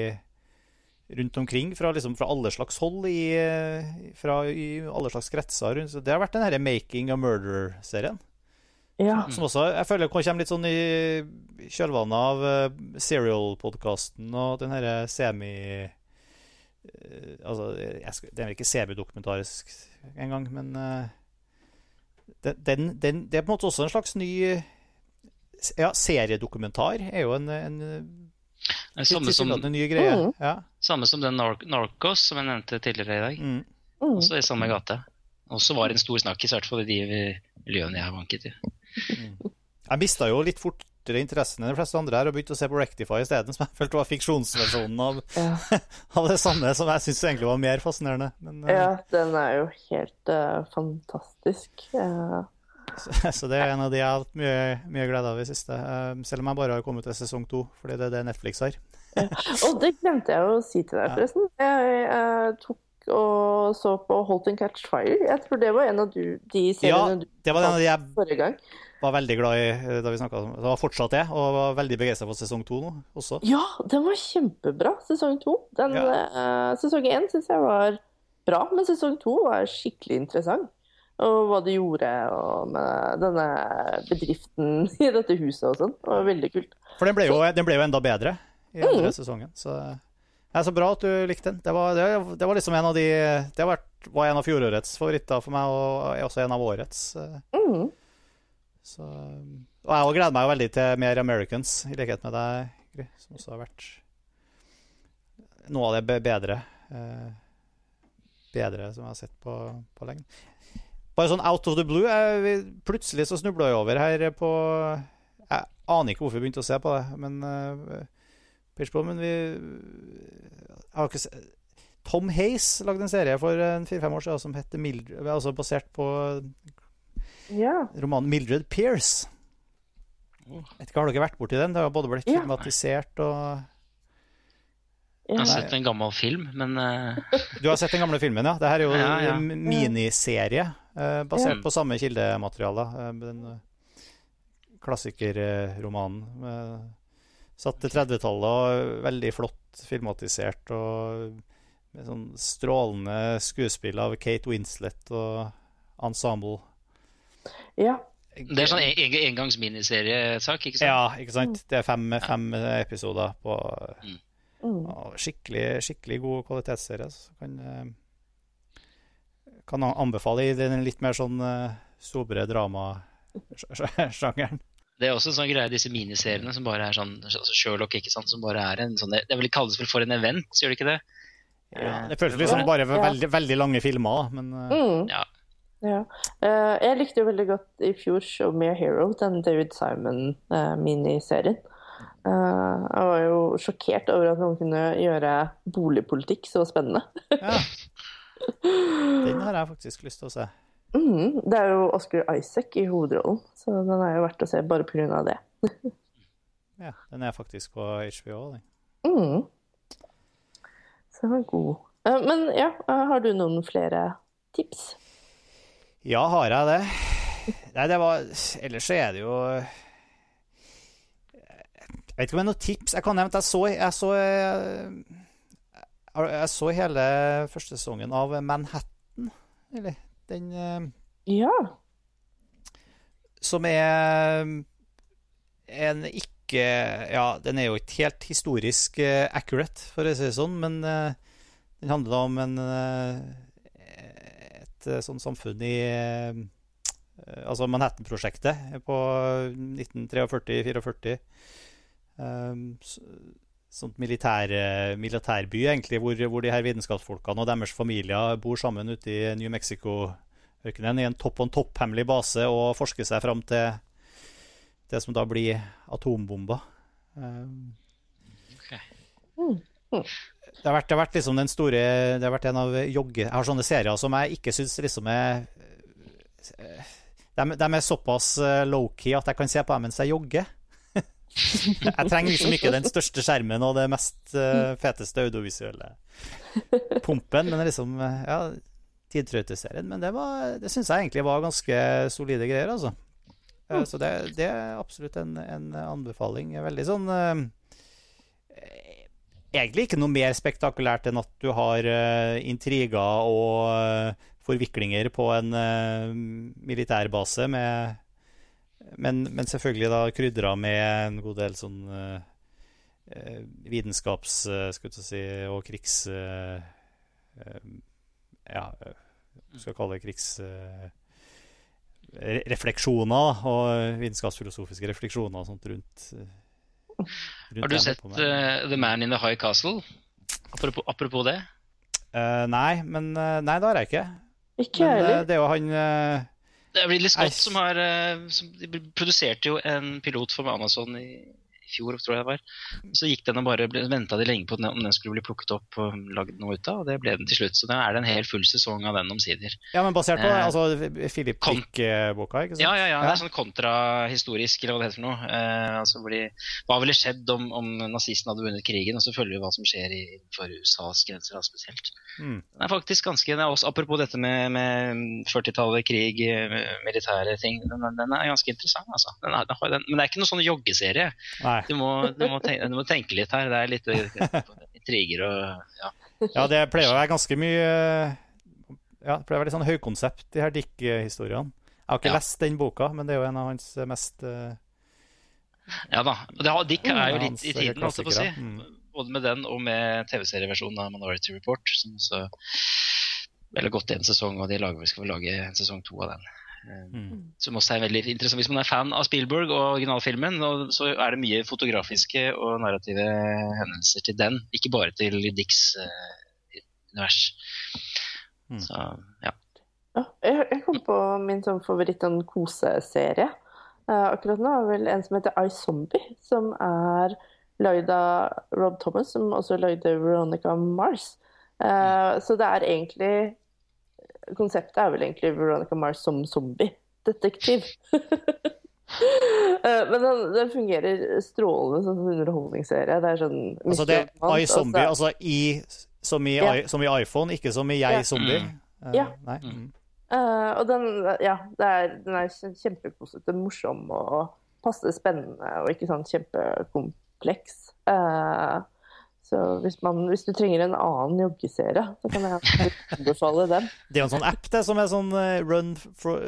Speaker 1: rundt omkring, fra, liksom, fra alle slags hold i, eh, fra, i alle slags kretser. rundt. Det har vært den her Making a Murder-serien.
Speaker 3: Ja.
Speaker 1: Som også jeg føler kommer litt sånn i kjølvannet av uh, Serial-podkasten og den herre semi... uh, altså, jeg skal, det er vel ikke semidokumentarisk engang, men uh, den, den, den, Det er på en måte også en slags ny Ja, seriedokumentar er jo en, en
Speaker 2: Det er samme som,
Speaker 1: tilsynelatende ny greie.
Speaker 3: Mm.
Speaker 1: Ja.
Speaker 2: samme som den Nar Narcos som jeg nevnte tidligere i dag.
Speaker 1: Mm.
Speaker 3: Mm.
Speaker 2: Også i samme gate. Også var det en stor snakkis, i hvert fall i de miljøene jeg har vanket i.
Speaker 1: Jeg mista jo litt fortere interessen enn de fleste andre her og begynte å se på Rectify isteden, som jeg følte var fiksjonsversjonen av,
Speaker 3: Ja.
Speaker 1: av det samme, som jeg syns egentlig var mer fascinerende. Men, eh,
Speaker 3: ja, den er jo helt uh, fantastisk. Uh.
Speaker 1: så, så det er en av de jeg har hatt mye, mye glede av i siste. Uh, selv om jeg bare har kommet til sesong to, fordi det er det Netflix har.
Speaker 3: Og det glemte jeg å si til deg, forresten. Jeg eh, tok og så på Holt and Catch Fire. Jeg tror det var en av du, de
Speaker 1: Ja,
Speaker 3: seriene du
Speaker 1: det var den jeg
Speaker 3: forrige gang.
Speaker 1: var veldig glad i eh, da vi snakka om det. var fortsatt det, og var veldig begeistra for sesong to nå også.
Speaker 3: Ja, den var kjempebra, sesong to. Den,
Speaker 1: Ja.
Speaker 3: uh, sesong én syns jeg var bra, men sesong to var skikkelig interessant. Og hva de gjorde med denne bedriften i dette huset og sånn. Det var veldig kult.
Speaker 1: For den ble jo, den ble jo enda bedre i andre sesongen. Så det er så bra at du likte den. Det var, det, det var liksom en av de Det har vært, var en av fjorårets favoritter for meg, og er også en av årets. eh,
Speaker 3: Mm.
Speaker 1: Så, og jeg gleder meg veldig til mer Americans, i likhet med deg, Gry, som også har vært noe av det bedre eh, Bedre som jeg har sett på, på lenge. Bare sånn out of the blue jeg, Plutselig så snubla jeg over her på Jeg aner ikke hvorfor vi begynte å se på det, men Pitchball, men vi jeg har ikke se, Tom Hace lagde en serie for en fire-fem år siden som heter Mildred, altså basert på
Speaker 3: Ja.
Speaker 1: romanen Mildred Pierce. Vet ikke, Har dere vært borti den? Det har både blitt
Speaker 3: Ja.
Speaker 1: filmatisert og
Speaker 2: Jeg har sett en gammel film, men eh,
Speaker 1: Du har sett den gamle filmen, ja? Det her er jo
Speaker 2: Ja, ja.
Speaker 1: en miniserie eh, basert
Speaker 2: Ja.
Speaker 1: på samme kildemateriale. Eh, den klassikerromanen. Satt til 30-tallet og veldig flott filmatisert og med sånn strålende skuespill av Kate Winslet og ensemble.
Speaker 3: ja.
Speaker 2: det er sånn en- en- engangs miniseriesak, ikke sant?
Speaker 1: Ja, ikke sant? Det er fem, fem episoder på
Speaker 3: Mm.
Speaker 1: Ja, skikkelig, skikkelig god kvalitetsserie. Så kan, eh, kan anbefale i den litt mer sånn eh, sobre dramasjangeren.
Speaker 2: Det er også en sånn greie, disse miniseriene som bare er sånn altså Sherlock, ikke sant, som bare er en sånn Det vil kalles vel for en event, gjør det ikke det?
Speaker 1: Ja, det føles liksom bare veldig, veldig lange filmer, men eh,
Speaker 3: Mm.
Speaker 2: Ja.
Speaker 3: Ja. Eh, jeg likte jo veldig godt i fjor Show Me a Hero, den David Simon-miniserien. jeg var jo sjokkert over at noen kunne gjøre boligpolitikk så spennende.
Speaker 1: ja. Den har jeg faktisk lyst til å se.
Speaker 3: Mm, det er jo Oscar Isaac i hovedrollen, så den er jo verdt å se bare pga. det.
Speaker 1: Ja, den er faktisk på HBO.
Speaker 3: Mm. Så den var god. Eh, Men ja, eh, har du noen flere tips?
Speaker 1: Ja, har jeg det? Nei, det var Ellers så er det jo Jeg vet ikke om det er noen tips. Jeg kan nevne at jeg så Jeg så, jeg, jeg så hele første sesongen av Manhattan. Eller den eh,
Speaker 3: Ja.
Speaker 1: Som er en ikke Ja, den er jo ikke helt historisk eh, accurate, for å si det sånn, men eh, den handler om en et sånt samfunn i Altså Manhattan-prosjektet på 1943-44. Sånt militær, eh, militærby, egentlig, hvor, hvor de her vitenskapsfolkene og deres familier bor sammen ute i New Mexico-ørkenen i en topp on topp-hemmelig base og forsker seg fram til det som da blir atombomber.
Speaker 2: Ok.
Speaker 1: det har vært, det har vært liksom den store Det har vært en av jogge... Jeg har sånne serier som jeg ikke syns liksom er de, de er såpass eh, low-key at jeg kan se på dem mens jeg jogger. Jeg trenger liksom ikke den største skjermen og det mest uh, feteste audiovisuelle pumpen, men liksom eh, Ja, tidtrøyteserien. Men det, var- det syns jeg egentlig var ganske solide greier, altså. Eh, Så det, det er absolutt en, en anbefaling. Veldig sånn uh, egentlig ikke noe mer spektakulært enn at du har intriger og forviklinger på en militærbase, med, men, men selvfølgelig da krydra med en god del sånn eh, eh, vitenskaps... eh, skal vi si, og krigs... eh, eh, ja, hva skal kalle det krigs... eh, refleksjoner og vitenskapsfilosofiske refleksjoner og sånt rundt, rundt
Speaker 2: Har du sett eh, The Man in the High Castle? Apropos, apropos det.
Speaker 1: Uh, nei, men uh, Nei, det har jeg ikke.
Speaker 3: Ikke
Speaker 1: Men
Speaker 3: heller.
Speaker 1: det er jo han
Speaker 2: Det er Ridley Scott som har eh, som, produserte jo en pilot for Amazon i fjor, tror jeg det var. Så gikk den og bare venta de lenge på om den skulle bli plukket opp og lagd noe ut av, og det ble den til slutt. Så da er det en hel full sesong av den omsider.
Speaker 1: Ja, men basert på
Speaker 2: Eh,
Speaker 1: altså, Philip Dick-boka, ikke sant?
Speaker 2: Ja, ja, ja. Det er sånn kontrahistorisk, eller hva det heter for noe. Eh, altså de, hva ville skjedd om, om nazistene hadde vunnet krigen, og så følger vi hva som skjer i- innenfor USAs grenser spesielt.
Speaker 1: Mm.
Speaker 2: Den er faktisk ganske, er også, Apropos dette med, med 40-tallet, krig, eh, militære ting. Den, den er ganske interessant, altså. Den er, den, men det er ikke noen sånn joggeserie.
Speaker 1: Nei.
Speaker 2: Du må, du, må tenke, du må tenke litt her. Det er litt eh, intriger og ja.
Speaker 1: Ja, det pleier å være ganske mye Ja, det pleier å være litt sånn høykonsept, de her Dick-historiene. Jeg har ikke
Speaker 2: Ja.
Speaker 1: lest den boka, men det er jo en av hans mest uh,
Speaker 2: ja da. Og det, har- Dick er jo litt i tiden, holdt jeg på å si.
Speaker 1: Mm.
Speaker 2: Både med den og med TV-serieversjonen av Minority Report, som også veldig gått i en sesong, og de lager, skal vel lage en sesong to av den. Eh,
Speaker 1: Mm.
Speaker 2: Som også er veldig interessant. Hvis man er fan av Spielberg og originalfilmen, så er det mye fotografiske og narrative hendelser til den, ikke bare til Dicks uh, univers.
Speaker 1: Mm.
Speaker 2: Så ja.
Speaker 3: Ja, jeg, jeg kom på min sånn favoritt sånn koseserie. uh, akkurat nå er vel en som heter I Zombie, som er lagd av Rob Thomas, som også lagde Veronica Mars. Eh, Så det er egentlig Konseptet er vel egentlig Veronica Mars som zombie-detektiv. Eh, Men den, den fungerer strålende som en underholdningsserie. Det er sånn
Speaker 1: Altså det er iZombie, altså i som i,
Speaker 3: Ja.
Speaker 1: i, som i iPhone, ikke som i
Speaker 3: Ja.
Speaker 1: jeg zombie.
Speaker 2: Mm.
Speaker 1: Uh,
Speaker 3: Ja.
Speaker 1: Nei. Mm.
Speaker 3: Uh, og den, ja, det er, den er kjempepositiv, morsom og passe spennende og ikke sånn kjempekompleks. Eh, så hvis, man, hvis du trenger en annen joggeserie, så kan jeg anbefale den.
Speaker 1: Det er jo en sånn app det som er sånn eh, run for,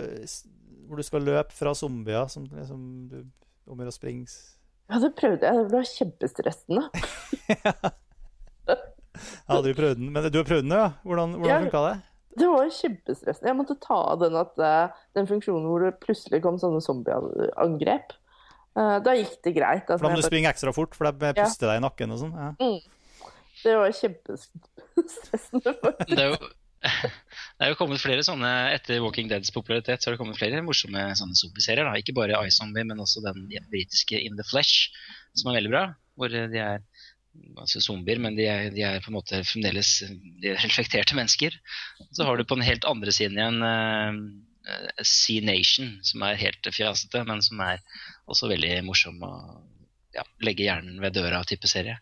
Speaker 1: hvor du skal løpe fra zombier som liksom du om å springe
Speaker 3: Ja, det prøvde jeg. Det var kjempestressende.
Speaker 1: Hadde du prøvd den? Men du har prøvd den, ja? Hvordan, hvordan
Speaker 3: Ja.
Speaker 1: funka det?
Speaker 3: Det var kjempestressende. Jeg måtte ta av den, at, eh, den funksjonen hvor det plutselig kom sånne zombieangrep. Eh, da gikk det greit. Altså,
Speaker 1: For da må du springe ekstra fort, for de
Speaker 3: Ja.
Speaker 1: deg i nakken og sånn. Ja.
Speaker 3: det var kjempestressende.
Speaker 2: Det er jo det er jo kommet flere sånne Etter Walking Deads popularitet så har det kommet flere morsomme sånne zombieserier. da. Ikke bare iZombie, men også den britiske In the Flesh, som er veldig bra. Hvor de er altså zombier, men de er, de er på en måte fremdeles de er reflekterte mennesker. Så har du på den helt andre siden igjen uh, Sea Nation, som er helt fjasete, men som er også veldig morsom å ja, legge hjernen ved døra-type serie.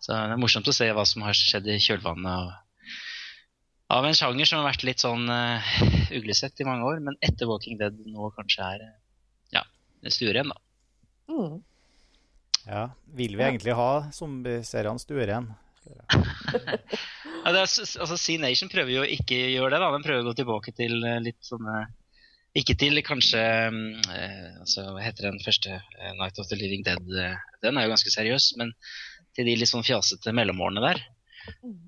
Speaker 2: Så det er morsomt å se hva som har skjedd i kjølvannet av, av en sjanger som har vært litt sånn uh, uglesett i mange år, men etter Walking Dead nå kanskje er ja, stueren, da.
Speaker 3: Mm.
Speaker 1: Ja, Vil vi egentlig ha zombieseriene stueren?
Speaker 2: ja, er, altså, Sea Nation prøver jo ikke å gjøre det. da, Den prøver å gå tilbake til litt sånne Ikke til kanskje eh, altså, Hva heter den første? Eh, Night of the Living Dead. Eh, den er jo ganske seriøs. Men til de litt sånn fjasete mellomårene der.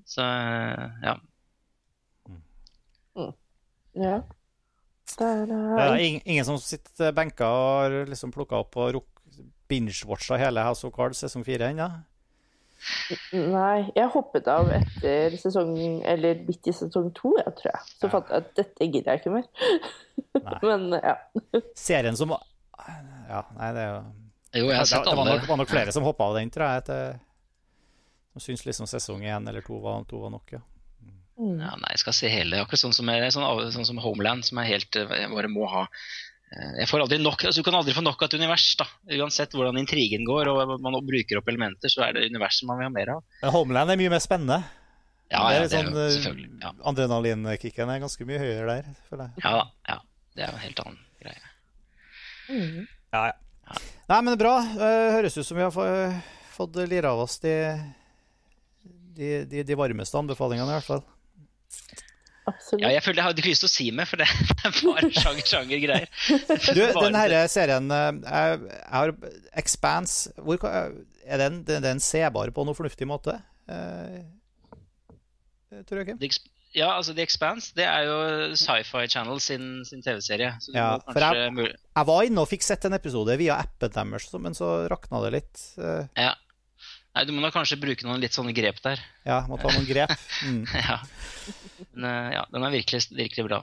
Speaker 2: Så ja.
Speaker 3: Mm. Ja. Det er, uh,
Speaker 1: det er ingen som sitter benka og har liksom plukka opp og binge-watcha hele House of Cards sesong fire ennå?
Speaker 3: Nei, jeg hoppet av etter sesong Eller midt i sesong to, jeg tror jeg. Så ja. fant jeg at dette gidder jeg ikke mer. Men ja.
Speaker 1: Serien som Ja, nei, det er jo
Speaker 2: Jo, jeg har sett
Speaker 1: alle. Det var nok, var nok flere som hoppa av den, tror jeg. Etter, som syns liksom sesong én eller to var, to var nok, ja.
Speaker 2: Mm. Ja, nei, jeg skal se hele. Akkurat sånn som, sånn, sånn som Homeland, som er helt bare må ha Eh, jeg får aldri nok, altså Du kan aldri få nok av et univers. da. Uansett hvordan intrigen går og man bruker opp elementer, så er det universet man vil ha mer av.
Speaker 1: Men Homeland er mye mer spennende.
Speaker 2: Ja, ja,
Speaker 1: det er,
Speaker 2: sånn,
Speaker 1: det er jo, selvfølgelig. Ja. Adrenalinkicken er ganske mye høyere der, føler jeg.
Speaker 2: Ja, ja. Det er jo en helt annen greie.
Speaker 3: Mm.
Speaker 1: Ja, ja. Nei, men bra. Høres ut som vi har fått lira av oss de, de, de, de varmeste anbefalingene, i hvert fall.
Speaker 3: Absolutt.
Speaker 2: Ja, jeg føler jeg hadde ikke lyst til å si mer, for det er bare sjanger-sjanger-greier.
Speaker 1: Du, den herre serien eh, jeg, jeg har Expanse hvor, Er den, den, den sebar på noe fornuftig måte? Eh, tror jeg ikke.
Speaker 2: Ja, altså The Expanse det er jo Sci-Fi Channel sin, sin TV-serie.
Speaker 1: Ja, for jeg, jeg, var inne og fikk sett en episode via appen deres, men så rakna det litt. Eh.
Speaker 2: Ja. Nei, Du må da kanskje bruke noen litt sånne grep der.
Speaker 1: Ja, må ta noen grep. Mm.
Speaker 2: ja. Men uh, ja, den er virkelig, virkelig bra.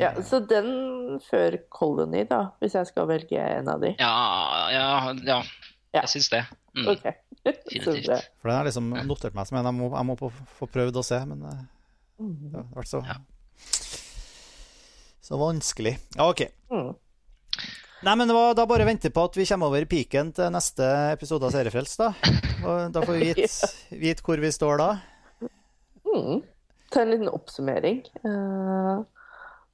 Speaker 3: Ja, Så den før Colony, da, hvis jeg skal velge en av de?
Speaker 2: Ja, ja, ja. jeg syns det.
Speaker 3: Mm. Ok.
Speaker 2: Definitivt.
Speaker 1: For den har liksom notert meg som en jeg må, jeg må få prøvd å se, men uh, det har vært så
Speaker 2: ja.
Speaker 1: Så vanskelig. Ja, OK.
Speaker 3: Mm.
Speaker 1: Nei, men var, Da bare venter på at vi kommer over piken til neste episode av Seriefrelst. Da Og da får vi vite, vite hvor vi står da.
Speaker 3: Mm. Ta en liten oppsummering. Uh,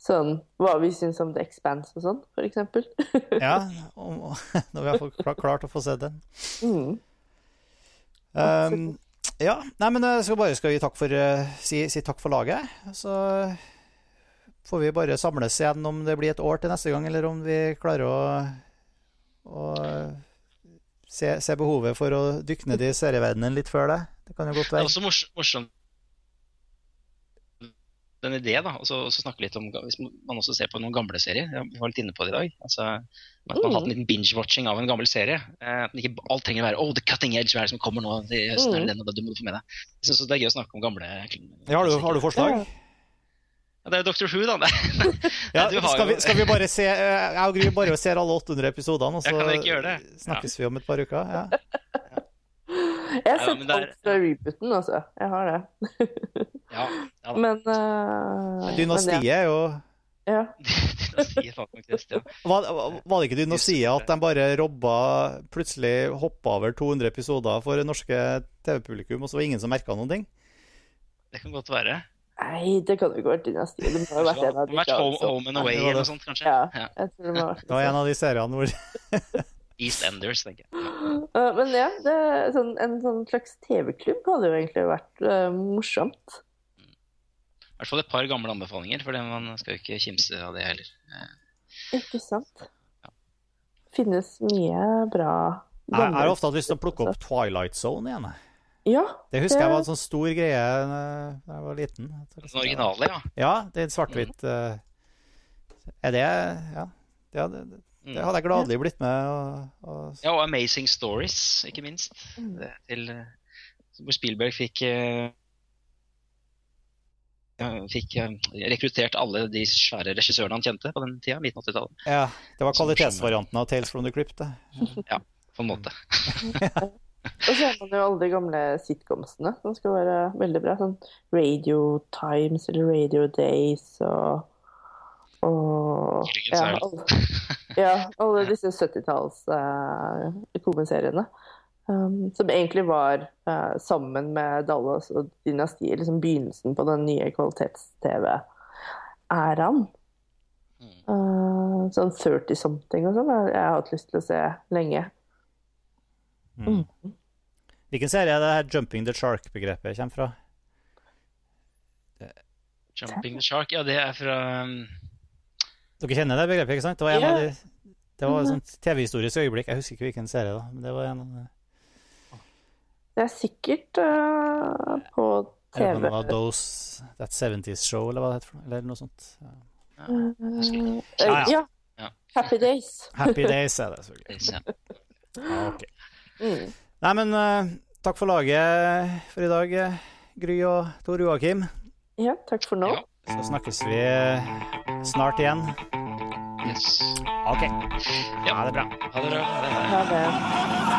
Speaker 3: sånn hva vi syns om The Expanse og sånn, f.eks.
Speaker 1: ja, om, når vi har klart, klart å få se den.
Speaker 3: Mm.
Speaker 1: Um, ja, nei, men så bare skal vi takk for, uh, si, si takk for laget. Så får vi bare samles igjen om det blir et år til neste gang, eller om vi klarer å, å se, se, behovet for å dykke ned i serieverdenen litt før det. Det kan jo godt være.
Speaker 2: Det er også morsomt den idé, da, og så, snakke litt om Hvis man også ser på noen gamle serier. Vi var litt inne på det i dag. altså Man har hatt en liten binge-watching av en gammel serie. Eh, ikke alt trenger å være oh, the cutting edge, hva er det som kommer nå i høsten? Mm. den, og du må få med deg. Jeg syns det er gøy å snakke om gamle
Speaker 1: ja, har, du, har du forslag?
Speaker 2: Ja, det er Dr. Who, da.
Speaker 1: ja, skal, vi, skal, vi, bare se eh, Jeg og Gry bare ser alle 800 episodene, og så snakkes vi om et par uker? Ja.
Speaker 3: Jeg har sett ja, alt fra rebooten, altså. Jeg har det.
Speaker 2: ja, ja
Speaker 3: Men uh,
Speaker 1: Dynastiet er jo
Speaker 3: ja.
Speaker 1: Var, var, det ikke dynastiet at de bare robba Plutselig hoppa over 200 episoder for det norske TV-publikum, og så var det ingen som merka noen ting?
Speaker 2: Det kan godt være.
Speaker 3: Nei, det kan jo ikke ha vært Dynasty. Det må ha vært en av de
Speaker 2: vært home, home, and Away eller noe sånt, kanskje?
Speaker 3: Ja, jeg tror det må ha vært
Speaker 1: det var en av de seriene hvor
Speaker 2: East Enders, tenker jeg.
Speaker 3: Uh, men ja, det, sånn, en sånn slags TV-klubb hadde jo egentlig vært uh, morsomt.
Speaker 2: I hvert fall et par gamle anbefalinger, for man skal jo ikke kimse av det heller.
Speaker 3: Ikke sant. Ja. Finnes mye bra
Speaker 1: Jeg har ofte hatt lyst til å plukke opp Twilight Zone igjen.
Speaker 3: Ja,
Speaker 1: det husker det... jeg var en sånn stor greie da jeg var liten.
Speaker 2: Den originale, ja?
Speaker 1: Ja, det er svart-hvitt. Uh, er det Ja. det, hadde, det hadde jeg gladelig blitt med. Og, og...
Speaker 2: Ja, og Amazing Stories, ikke minst.
Speaker 3: Mm.
Speaker 2: Til, hvor Spielberg fikk fikk rekruttert alle de svære regissørene han kjente på den tida, midten 80-tallet.
Speaker 1: Ja, det var kvalitetsvarianten av Tales from the Crypt.
Speaker 2: Ja, på en måte.
Speaker 3: Og så har man jo alle de gamle sitcomsene som skal være veldig bra. Sånn Radio Times eller Radio Days og Og ja, alle, ja, alle disse 70-talls uh, komiseriene. Um, som egentlig var uh, sammen med Dallas og Dynastiet liksom begynnelsen på den nye kvalitets-TV-æraen. Eh, sånn 30-something og sånn. Jeg har hatt lyst til å se lenge.
Speaker 1: Mm. Hvilken serie er det her 'jumping the shark'-begrepet kommer fra?
Speaker 2: Jumping the Shark, ja, det er fra um,
Speaker 1: Dere kjenner det begrepet, ikke sant? Det var, en
Speaker 3: yeah.
Speaker 1: av de, det var et sånt TV-historisk øyeblikk. Jeg husker ikke hvilken serie, da. Men det var en av de
Speaker 3: Det er sikkert uh, på
Speaker 1: Eller Er
Speaker 3: det
Speaker 1: det var Those That 70's Show, eller hva det heter. Eller noe sånt. Ja.
Speaker 3: uh,
Speaker 1: Ja, ja.
Speaker 3: Happy Days.
Speaker 1: Happy Days er det, selvfølgelig.
Speaker 2: ja.
Speaker 3: Mm.
Speaker 1: Nei, men uh, takk for laget for i dag, Gry og Tor Joakim.
Speaker 3: Ja, takk for nå.
Speaker 2: Ja.
Speaker 1: Så snakkes vi eh, snart igjen.
Speaker 2: Yes.
Speaker 1: OK.
Speaker 2: Ja.
Speaker 1: Ha det bra.
Speaker 2: Ha det bra. Ha det.
Speaker 3: Ha det.